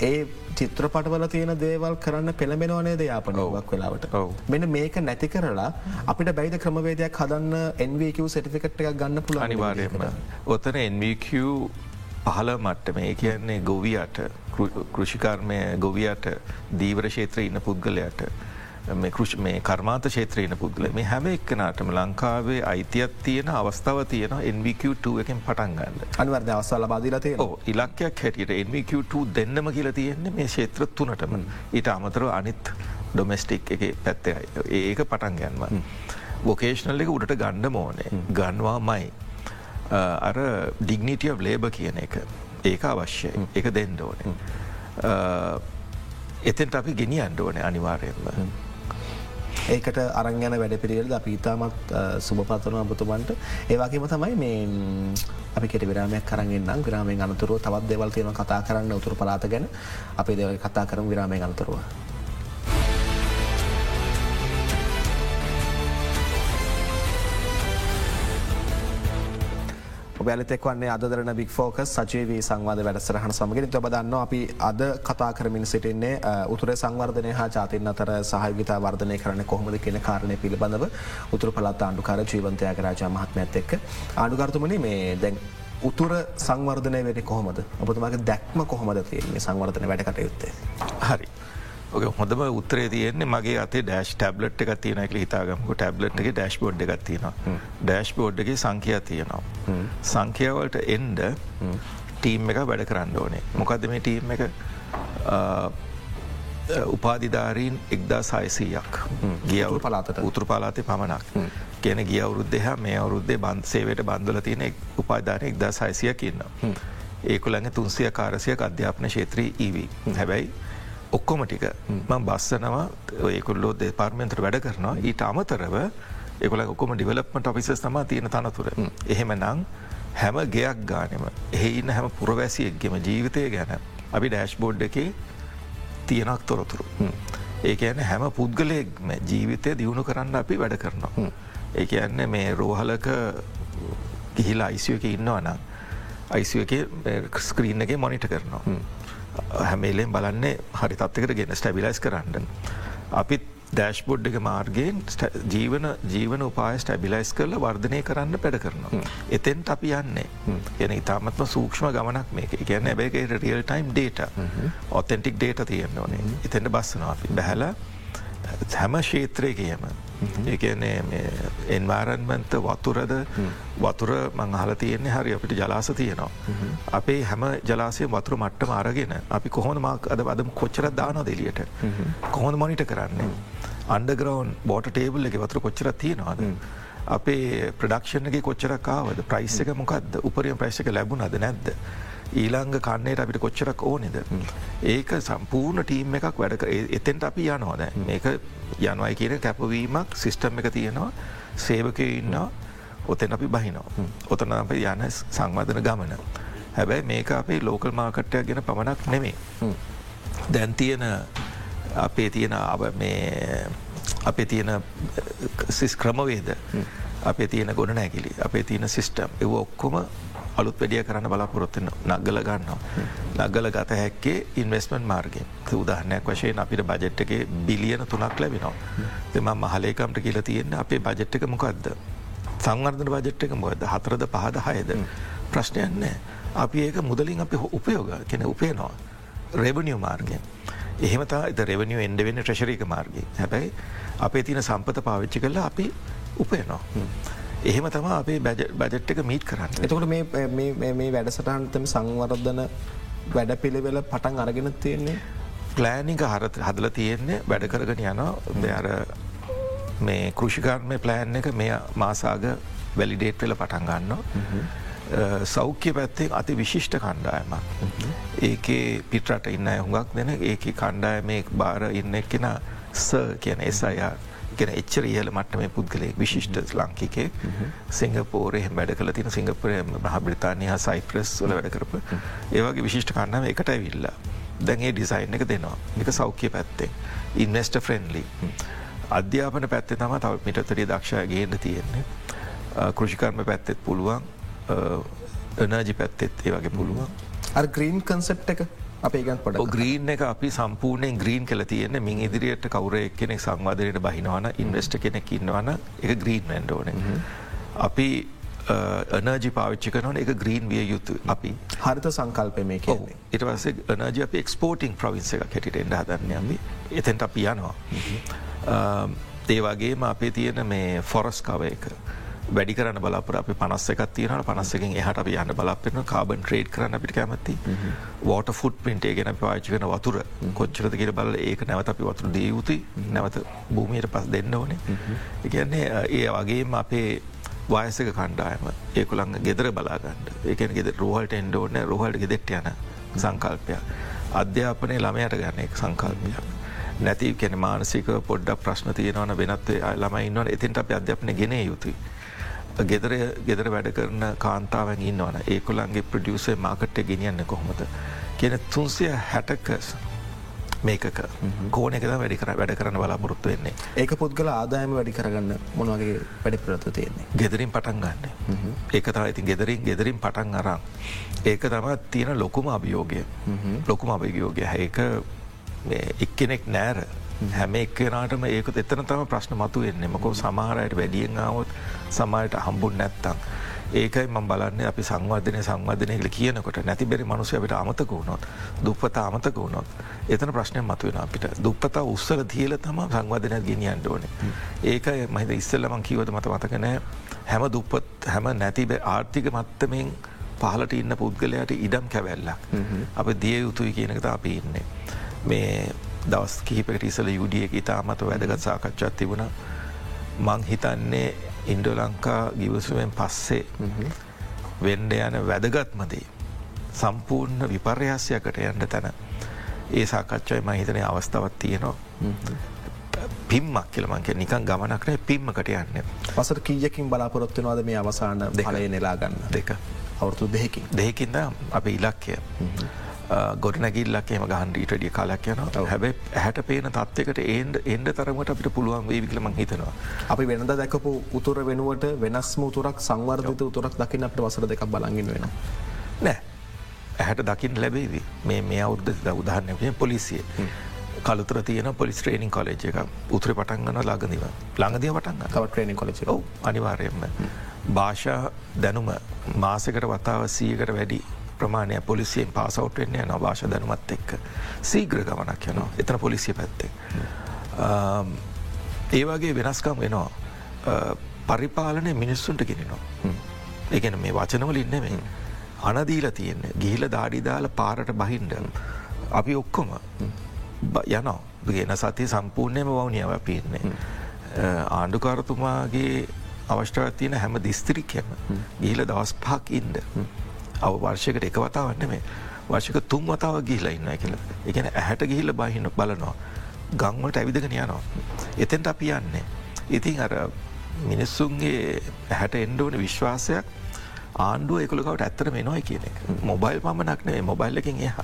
ඒ චිත්‍රපටවල තියෙන දේවල් කරන්න පෙළඹෙනවනේ දයාපනෝවක් වෙලාවට? මෙන මේක නැති කරලා අපිට බයිද ක්‍රමවේදයක් හදන්න NVQ සටිෆිකට් එකක් ගන්න පුළ අනිවාර්යම ඔතන NVQ පහල මට්ට මේ කියන්නේ ගොවියට කෘෂිකර්මය ගොවියට දීවර ශේත්‍ර ඉන්න පුද්ගලයට මේ කෘෂ මේ කර්මාත ශේත්‍රයන පුද්ගල මේ හැම එක්කනාටම ලංකාවේ අයිතියක් තියෙන අවස්ථාව තියෙන NVQ2 එකෙන් පටන් ගන්න. අනිවර්ද අවස්සල බාදිලතය ඉලක්කයක් හැටියට NVQ2 දෙන්නම කියල තියෙන්නේ මේ ශේත්‍ර තුනටම. ඊට අමතර අනිත් ඩොමස්ටික් එක පැත්තයි ඒක පටන් ගැන්ම වොකේෂනල් එක උඩට ගණ්ඩ මෝනේ ගන්වා මයි අර ඩිග්නිටිය ලේබ කියන එක. ඒක අවශ්‍යය. එක දෙන්න ඕනේ. එතෙන්ට අපි ගෙනි අන්ඩ ඕනේ අනිවාරයෙන්ම ඒකට අරංගන වැඩ පිළිවෙලද අපි ඉතාමත් සුභපතන අබතුමන්ට ඒවාගේම තමයි මේ අපි කෙට විරාමයක් කරගෙන්න්න විරාමෙන් අනතුරුව තවත් දෙවල් තියෙන කතා කරන්න උතුර පලාත ගැන. අපේ දෙවල් කතා කරම විරාමය අනතුරුව. බැලතෙක් වන්නේ අදරන බික් ෆෝක සජීවී සංවාද වැඩසරහන සමගෙන. ඔබ දන්න අපි අද කතා කරමින් සිටින්නේ උතුර සංවර්ධනය හා ජාතින් අතර සහවිතා වර්ධනය කරන කොහොමද කියන කාරණය පිළිබඳව උතුර පලත් ආණ්ඩුකාර ජීවන්තයක රාජා මහත්මඇත් එක්ක. ආණ්ඩුකර්තුමනි මේ දැන් උතුර සංවර්ධනය වෙට කොහොමද? ඔබතුමාගේ දැක්ම කොහොමද තියන්නේ? සංවර්ධන වැඩ කටයුත්තේ හරි. ඔක හොඳම උත්තරේ තියෙන්නේ මගේ අතේ ඩෑශ් ටැබ්ලට් එක තියෙනක හිතාගමක ටැබ්ලට් එක ඩෑශ් බෝඩ් එකක් තියෙනවා. ඩෑශ් බෝඩ්ගේ සංඛ්‍යා තියෙනවා. සංඛ්‍යාවලට එන්ඩ ටීම් එක වැඩ කරන්න ඕනේ. මොකක්ද මේ ටීම් එක? උපාධිධාරීන් එක්දා සයිසීයක් ගියවු පලාතට උතුර පලාතය පමණක්. කියන ගිය අවුරුද්ධහ මේ අවුරුද්දේ බන්සේවට බන්ධල තියෙන උපාධානය එක්දා සයිසියක් ඉන්න. ඒකුළඟ තුන්සිය කාරසියක් අධ්‍යාපන ශේත්‍රී ඊවී හැබැයි ඔක්කොම ටික මං බස්සනවා. ඒකුල්ලෝ දෙපාර්මෙන්තර වැඩ කරනවා. ඊට අමතරව එකොල ඔක්කොම ඩිවලප්මට ඔෆිසස් තම තියෙන තනතුර. එහෙම නං හැම ගෙයක් ගානම එහඉන්න හැම පුරවැසියෙක්ගෙම ජීවිතය ගැන අපි ඩෑශ්බෝඩ් එක තියෙනක් තොරතුරු. ඒක ඇන හැම පුද්ගලයෙක්ම ජීවිතය දියුණු කරන්න අපි වැඩ කරනවා. ඒ ඇන්න මේ රෝහලක ගිහිලා අයිසියක ඉන්නවනම් අයිසිය ස්ක්‍රීන් එක මොනිට කරනවා හැමේලෙන් බලන්නේ හරි තත්වකට ගෙන ස්ටැබිලයිස් කරන්න. අපිත් ඩෑශ්බොඩ් එක මාර්ගයෙන් ජීවන ජීවන උපාය ස්ටැබිලයිස් කරල වර්ධනය කරන්න පැඩ කරනවා. එතෙන්ට අපි යන්නේ. එන ඉතාමත්ම සූක්ෂම ගමනක් මේක. ගැන්න ඇබැගේ real time data authentic data තියෙන්න්න ඕනේ. එතෙන්ට බස්සනවා අපි. බැහල හැම ශේත්‍රයකයම ඒන්නේ එන්වාරන්මන්ත වතුරද වතුර මංහල තියෙන්නේ හරි අපිට ජලාස තියෙනවා. අපේ හැම ජලාසය වතුර මට්ට මාරගෙන අපි කොහොන මක් අද අදම කොච්චර දාන දෙලියට කොහොඳ මොනිට කරන්නේ. අන්ඩග්‍රවන්් බෝට ටේබල් එක වතුර කොච්චර තියෙනවාද. අපේ ප්‍රඩක්ෂණගේ කොච්චරකාවද ප්‍රයිස් එක මොකක්ද උපරියම් ප්‍රයිස් එක ලැබුණද නැද්ද. ඊළංග කන්නේට අපිට කොච්චරක් ඕනෙද. ඒක සම්පූර්ණ ටීම් එකක් වැඩ එතෙන්ට අපි යනවාද මේක යනවයි කියන කැපවීමක් සිිස්ටම් එක තියෙනවා. සේවකය ඉන්නවා. ඔතෙන් අපි බහිනවා. ඔතන අප යන සංවධන ගමන. හැබැයි මේක අපේ ලෝකල් මාකට්ටයක් ගැන පමණක් නෙමේ. දැන් තියෙන අපේ තියෙන අපේ තියෙන සිස් ක්‍රමවේද? අපේ තියෙන ගොඩ නැගිලි අපේ තියෙන සිිස්ටම්. එව ඔක්කොම අලුත් වැඩිය කරන්න බලාපොරොත්තින නගල ගන්නවා. නගල ගත හැක්කේ ඉන්වස්මෙන්ට් මාර්ගෙන් උදාහනයක් වශයෙන් අපිට බජට්ක බිලියන තුනක් ලැබෙනවා. දෙම මහලේකම්ට කියල තියෙන අපේ බජට්ක මොකක්ද. සංවර්ධන බජට්ක මොද හතරද පහද හයද ප්‍රශ්නයන්නේ. අපි ඒක මුදලින් අපි උපයෝග කෙන උපයනවා. රෙබනිියෝ මාර්ගෙන්. එහෙමතා එත රෙවනිියෝ එන්ඩ වෙන්න ට්‍රශරික මාර්ගය හැබැයි අපේ තියන සම්පත පාවිච්චි කරලා අපි උපයනවා. එහෙම තම අපේ බජට් එක මීට් කරන්න. එතකට මේ වැඩසටහන්තම සංවර්ධන වැඩ පිළිවෙල පටන් අරගෙන තියෙන්නේ. ප්ලෑනික හරත හදල තියෙන්නේ වැඩ කරගෙන යනවා දෙයාර මේ කෘෂිකාර්මය ප්ලෑන් එක මේ මාසාග වැලිඩේට් වෙල පටන් ගන්නවා. සෞඛ්‍ය පැත්තේ අති විශිෂ්ට කණ්ඩායමක්. ඒකේ පිටරට ඉන්න හුඟක් දෙන ඒක කණ්ඩායමේ බාර ඉන්න කෙන ස කියන එසයා ගෙන එච්චර ඉහල මට මේ පුද්ගලෙක් විශිෂ්ට ලංකිකේ සිංගපෝරය වැඩ කල තින සිංගපුරය මහ බ්‍රතාානය සයිප්‍රස් වල වැඩ කරප ඒවගේ විශිෂ්ට කන්නම එකට ඇවිල්ලා දැන්ගේ ඩිසයින් එක දෙනවා. එක සෞඛ්‍ය පැත්තේ. ඉන්වස්ට ෆ්‍රෙන්ලි අධ්‍යාපන පැත්තේ තම තව මිටතරී දක්ෂය ගේන්න තියෙන්නේ. කෘෂිකර්ම පැත්තෙත් පුළුවන්. එනජි පැත්තෙත් ඒ වගේ පුළුවන්. අ ග්‍රීන් කන්සෙප් එක අපේගන් පොඩ ග්‍රීන් එක අපි සම්පූර්ණයෙන් ග්‍රීන් කල තියෙන මින් ඉදිරියට කවරය කෙනෙක් සංවාදරයට බහිනවන ඉන්වස්ට කෙනෙක් ඉන්නවන එක ග්‍රීන් වැන්ඩෝන. අපි එනජි පාවිච්චි කරන එක ග්‍රීන් විය යුතු අපි හරිත සංකල්ප මේ කියන්නේ ඉටවස එනජ අප එක්ස්පෝටිං ප්‍රවින්ස එක කෙටිට එඩ හදන්නයමි එතැන්ට අපි යනවා. ඒවාගේම අපේ තියෙන මේ ෆොරස් කව එක. වැඩි කරන්න බලාපර අපි පනස්ස එකක් තියෙන පනස්සකින් එහට අපි යන්න බලාපෙන කාබන් ට්‍රේඩ් කරන්න අපිට කැමති. වෝට ෆුට් පින්ටේ ගෙන පාචි වෙන වතුර. කොච්චරද කියර බල ඒක නැවත අපි වතුර දේයුති නැවත භූමියට පස් දෙන්න ඕනේ. එකන්නේ ඒ වගේම අපේ වායසක කණ්ඩායම ඒකුළං ගෙදර බලාගන්නඩ ඒකන ගෙද රෝහල්ට එන්ඩ ඕන රෝහල්ට ගෙදෙට් යන සංකල්පය අධ්‍යාපනය ළමයට ගන්න එක සංකල්පයක්. නැති කෙන මානසික පොඩ්ඩක් ප්‍රශ්න තියෙනවන වෙනත්ේ ළමයින්නවන එතින්ට අප අධ්‍යපන ගෙන යුතුයි ගෙදර ගෙදර වැඩ කරන කාන්තාවන් ඉන්නවන. ඒකොළන්ගේ ප්‍රඩියසේ මාකට්ට ගෙනියන්න කොහොමද. කියන තුන්සිය හැටකස් මේකක කෝන එකද වැඩි කර වැඩ කරන බලාපොරොත්තු වෙන්නේ. ඒක පුද්ගල ආදායම වැඩි කරගන්න මොනවගේ වැඩි ප්‍රතු තියෙන්නේ? ගෙදරින් පටන් ගන්න. ඒක තම ඉතින් ගෙදරින් ගෙදරින් පටන් අරම් ඒක තම තියෙන ලොකුම අභියෝගය. ලොකුම අභියෝගය. ඒක එක්කෙනෙක් නෑර. හැම. එක්කෙනටම ඒක එතන තම ප්‍රශ්න මතු වෙන්නේ මකො සමහරයට වැඩියෙන් ආවොත් සමයට හම්බුන් නැත්තං. ඒකයි ම බලන්න අපි සංවර්ධනය සංවර්ධනයකල කියනකොට නැති බැරි මනුසයකට අමතක වුණොත් දුප්පත අමතක වුණොත් එතන ප්‍රශ්නය මතුවෙන අපිට. දුප්පතා උත්සල දියල තම සංවර්ධනය ගෙනියන්ට ඕන. ඒකයි මහිත ඉස්සල්ලමං කීවද මත මතකනෑ හැම දුප්පත් හැම නැතිබ ආර්ථික මත්තමෙන් පහලට ඉන්න පුද්ගලයට ඉඩම් කැවැල්ලක්. අප දිය යුතුයි කියනකත අපි ඉන්නේ. මේ දවස් කිහිපට ඉසල යුඩිය එක ඉතාමත වැදගත් සාකච්ඡත් තිබුණ. මං හිතන්නේ ඉන්ඩ ලංකා ගිවසුවෙන් පස්සේ වෙන්ඩ යන වැදගත්මදී සම්පූර්ණ විපර්යාසයකට යන්න තැන ඒ සාකච්ඡයි මහිතනය අවස්ථාවත් තියෙනවා. පිම්මක් කියලමන්ක නිකන් ගමනක්නේ පිම්මකට යන්න. පසට කීයකින් බලාපොරොත්වනවාද මේ අවසාන දෙකලය නෙලා ගන්න? දෙක. අවුරතු දෙහකින් දෙහකින්ද අප ඉලක්කය ගොඩනැගිල්ලක් එම ගහන්ඩීටඩිය කාලක් යන හැබැ හැට පේන තත්වකට ඒන්ඩ එන්ඩ තරමට අපිට පුළුවන් වේවිකලම හිතනවා. අපි වෙනද දැකපු උතුර වෙනුවට වෙනස්ම උතුරක් සංවර්ධත උතුරක් දකින්න අපට වසර දෙකක් බලගින් වෙන. නෑ. ඇහැට දකිින් ලැබේවි. මේ මේ අවුද්ධ උදාහරණය පොලිසිය. කලතුර තියන පොලිස් ට්‍රේනිින් කොලෙජ් එක උතුර පටන්ගන ලාගදිව ළඟදිය පටන් තව ට්‍රේනිින් කොලෙච අනිවාරයෙන්ම. භාෂා දැනුම මාසකට වතාව සීකට වැඩි ප්‍රමාණය පොලිසියෙන් පාසවට් වෙන්නේ යන භාෂ දැනුමත් එක්ක. සීග්‍ර ගමනක් යනවා එතන පොලිසිය පැත්තේ. ඒවාගේ වෙනස්කම් වෙනවා. පරිපාලනය මිනිස්සුන්ට ගෙනෙනවා. ඒගැන මේ වචනවල ඉන්නෙමෙන් අනදීල තියෙන්නේ. ගිහිල දාඩිදාල පාරට බහින්ඩ අපි ඔක්කොම යනවා. ගෙන සතිය සම්පූර්ණයම වවනියාව පින්නේ. ආණ්ඩුකාරතුමාගේ අවශ්‍යව තියෙන හැම දිස්ත්‍රිකයම ගිහිල දවස් පහක් ඉන්ද. අව වර්ෂයකට එක වතාවන්න මේ වර්ෂක තුන් වතාව ගිහිලා ඉන්න කියලා එකන ඇහැට ගිහිල්ල බහින්න බලනවා. ගංවලට ඇවිදගෙන යනවා. එතෙන්ට අපි යන්නේ. ඉතින් අර මිනිස්සුන්ගේ හැට එන්ඩෝන විශ්වාසයක් ආණ්ඩුව එකලකට ඇත්තර මෙනොයි කියන එක. මොබයිල් පමණක් නේ මොබයිල් එකින් එහ.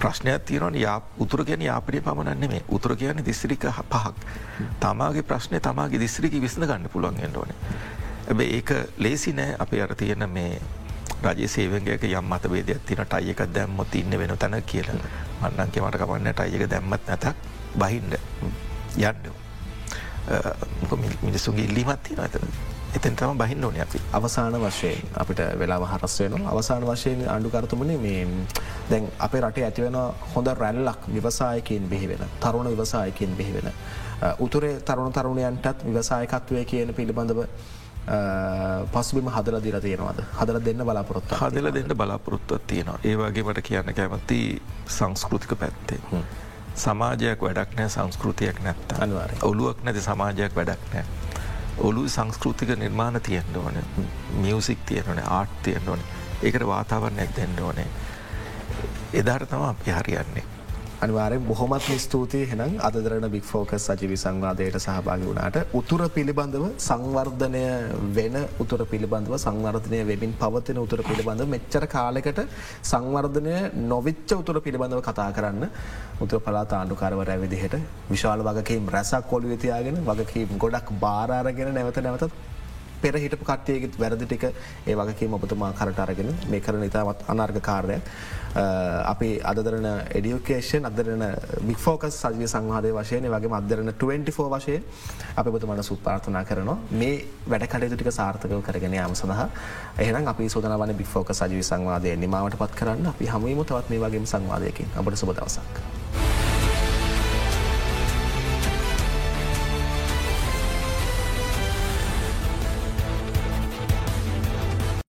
ප්‍රශ්නයක් තියනවන. යා උතුර කියන යාපනය පමණන්න මේ උතුර කියන දිස්ත්‍රික පහක්. තමාගේ ප්‍රශ්නය තමාගේ දිස්ත්‍රික විසඳ ගන්න පුළුවන් එන්නඕන ඇබ ඒක ලේසි නෑ. අපි අර තියෙන මේ රජ සේවගේක යම් මත වේදයක් තින ටයියක දැම්මොත් ඉන්න වෙන තැන කියල. මන්නන්ගේ මට කවන්න ටයියක දැම්මත් නැතක් බහින්ඩ යන්න. මිනිසුන්ගේ ඉල්ලීමත් තින ඇතන එතන්. තම බහින්න ඕන අපි. අවසාන වශයෙන් අපිට වෙලා හරස් වෙන අවසාන වශයෙන් අඩුකරතුමන මේ දැන් අපේ රටේ ඇතිවෙන හොඳ රැල්ලක් විවසායකින් බිහිවෙන තරුණ විවසායකින් බිහිවෙන. උතුරේ තරුණ තරුණයන්ටත් විවසායකත්වය කියන පිළිබඳව පසුබිම හදල දිර තියෙනවාද? හදල දෙන්න බලාපොරොත්ත හදල දෙන්න බලාපොරොත්තුවත් තියෙනවා. ඒවාගේමට කියන්න කැමති සංස්කෘතික පැත්තේ. සමාජයක් වැඩක් නෑ සංස්කෘතියක් නැත්ත අනිවාර ඔලුවක් නැති සමාජයක් වැඩක් නෑ. ඔලු සංස්කෘතික නිර්මාණ තියෙන්ට ඕන. මියසික් තියෙනවන ආට් තියෙන්ට ඕන. ඒකට වාතාවරණ ඇක් දෙන්න ඕනේ. එදාට තම අපි හරියන්නේ අනිවාරෙන් බොහොමත් ස්තුතියි. හෙනම් අදරන බික් ෆෝකස් සජිවි සංවාදයට සහභාගි වුණට උතුර පිළිබඳව සංවර්ධනය වෙන උතුර පිළිබඳව සංවර්ධනය වෙමින් පවතින උතුර පිළිබඳව මෙච්චර කාලෙකට සංවර්ධනය නොවිච්ච උතුර පිළිබඳව කතා කරන්න උතුර පලා ආණ්ඩුකාරවර විදිහට විශාල වගකීම් රැසක් කොළු වෙතියාගෙන වගකීම් ගොඩක් බාරාරගෙන නැවත නැවතත් පෙර හිටපු කට්ටියගෙත් වැරදි ටික ඒ වගකීම ඔබතුමා කරට අරගෙන මේ කරන ඉතාමත් අනර්ග කාරයක් Uh, අපි අදරන එඩියුකේෂන් අදරන බික්‍ෆෝකස් සජය සංවාදය වශයන වගේ අදරන 24 වශයෙන් අප බතුමන සුප්පාර්ථනා කරනවා. මේ වැඩ කටයුතු ටික සාර්ථකව කරගෙන යාම සඳහා. එහනම් අපි සෝදනවන බික්‍ෆෝක සජී සංවාදය නිමාවට පත් කරන්න. අපි හමුවම තවත් මේ වගේ සංවාදයකින්. අපට සුබ දවසක්.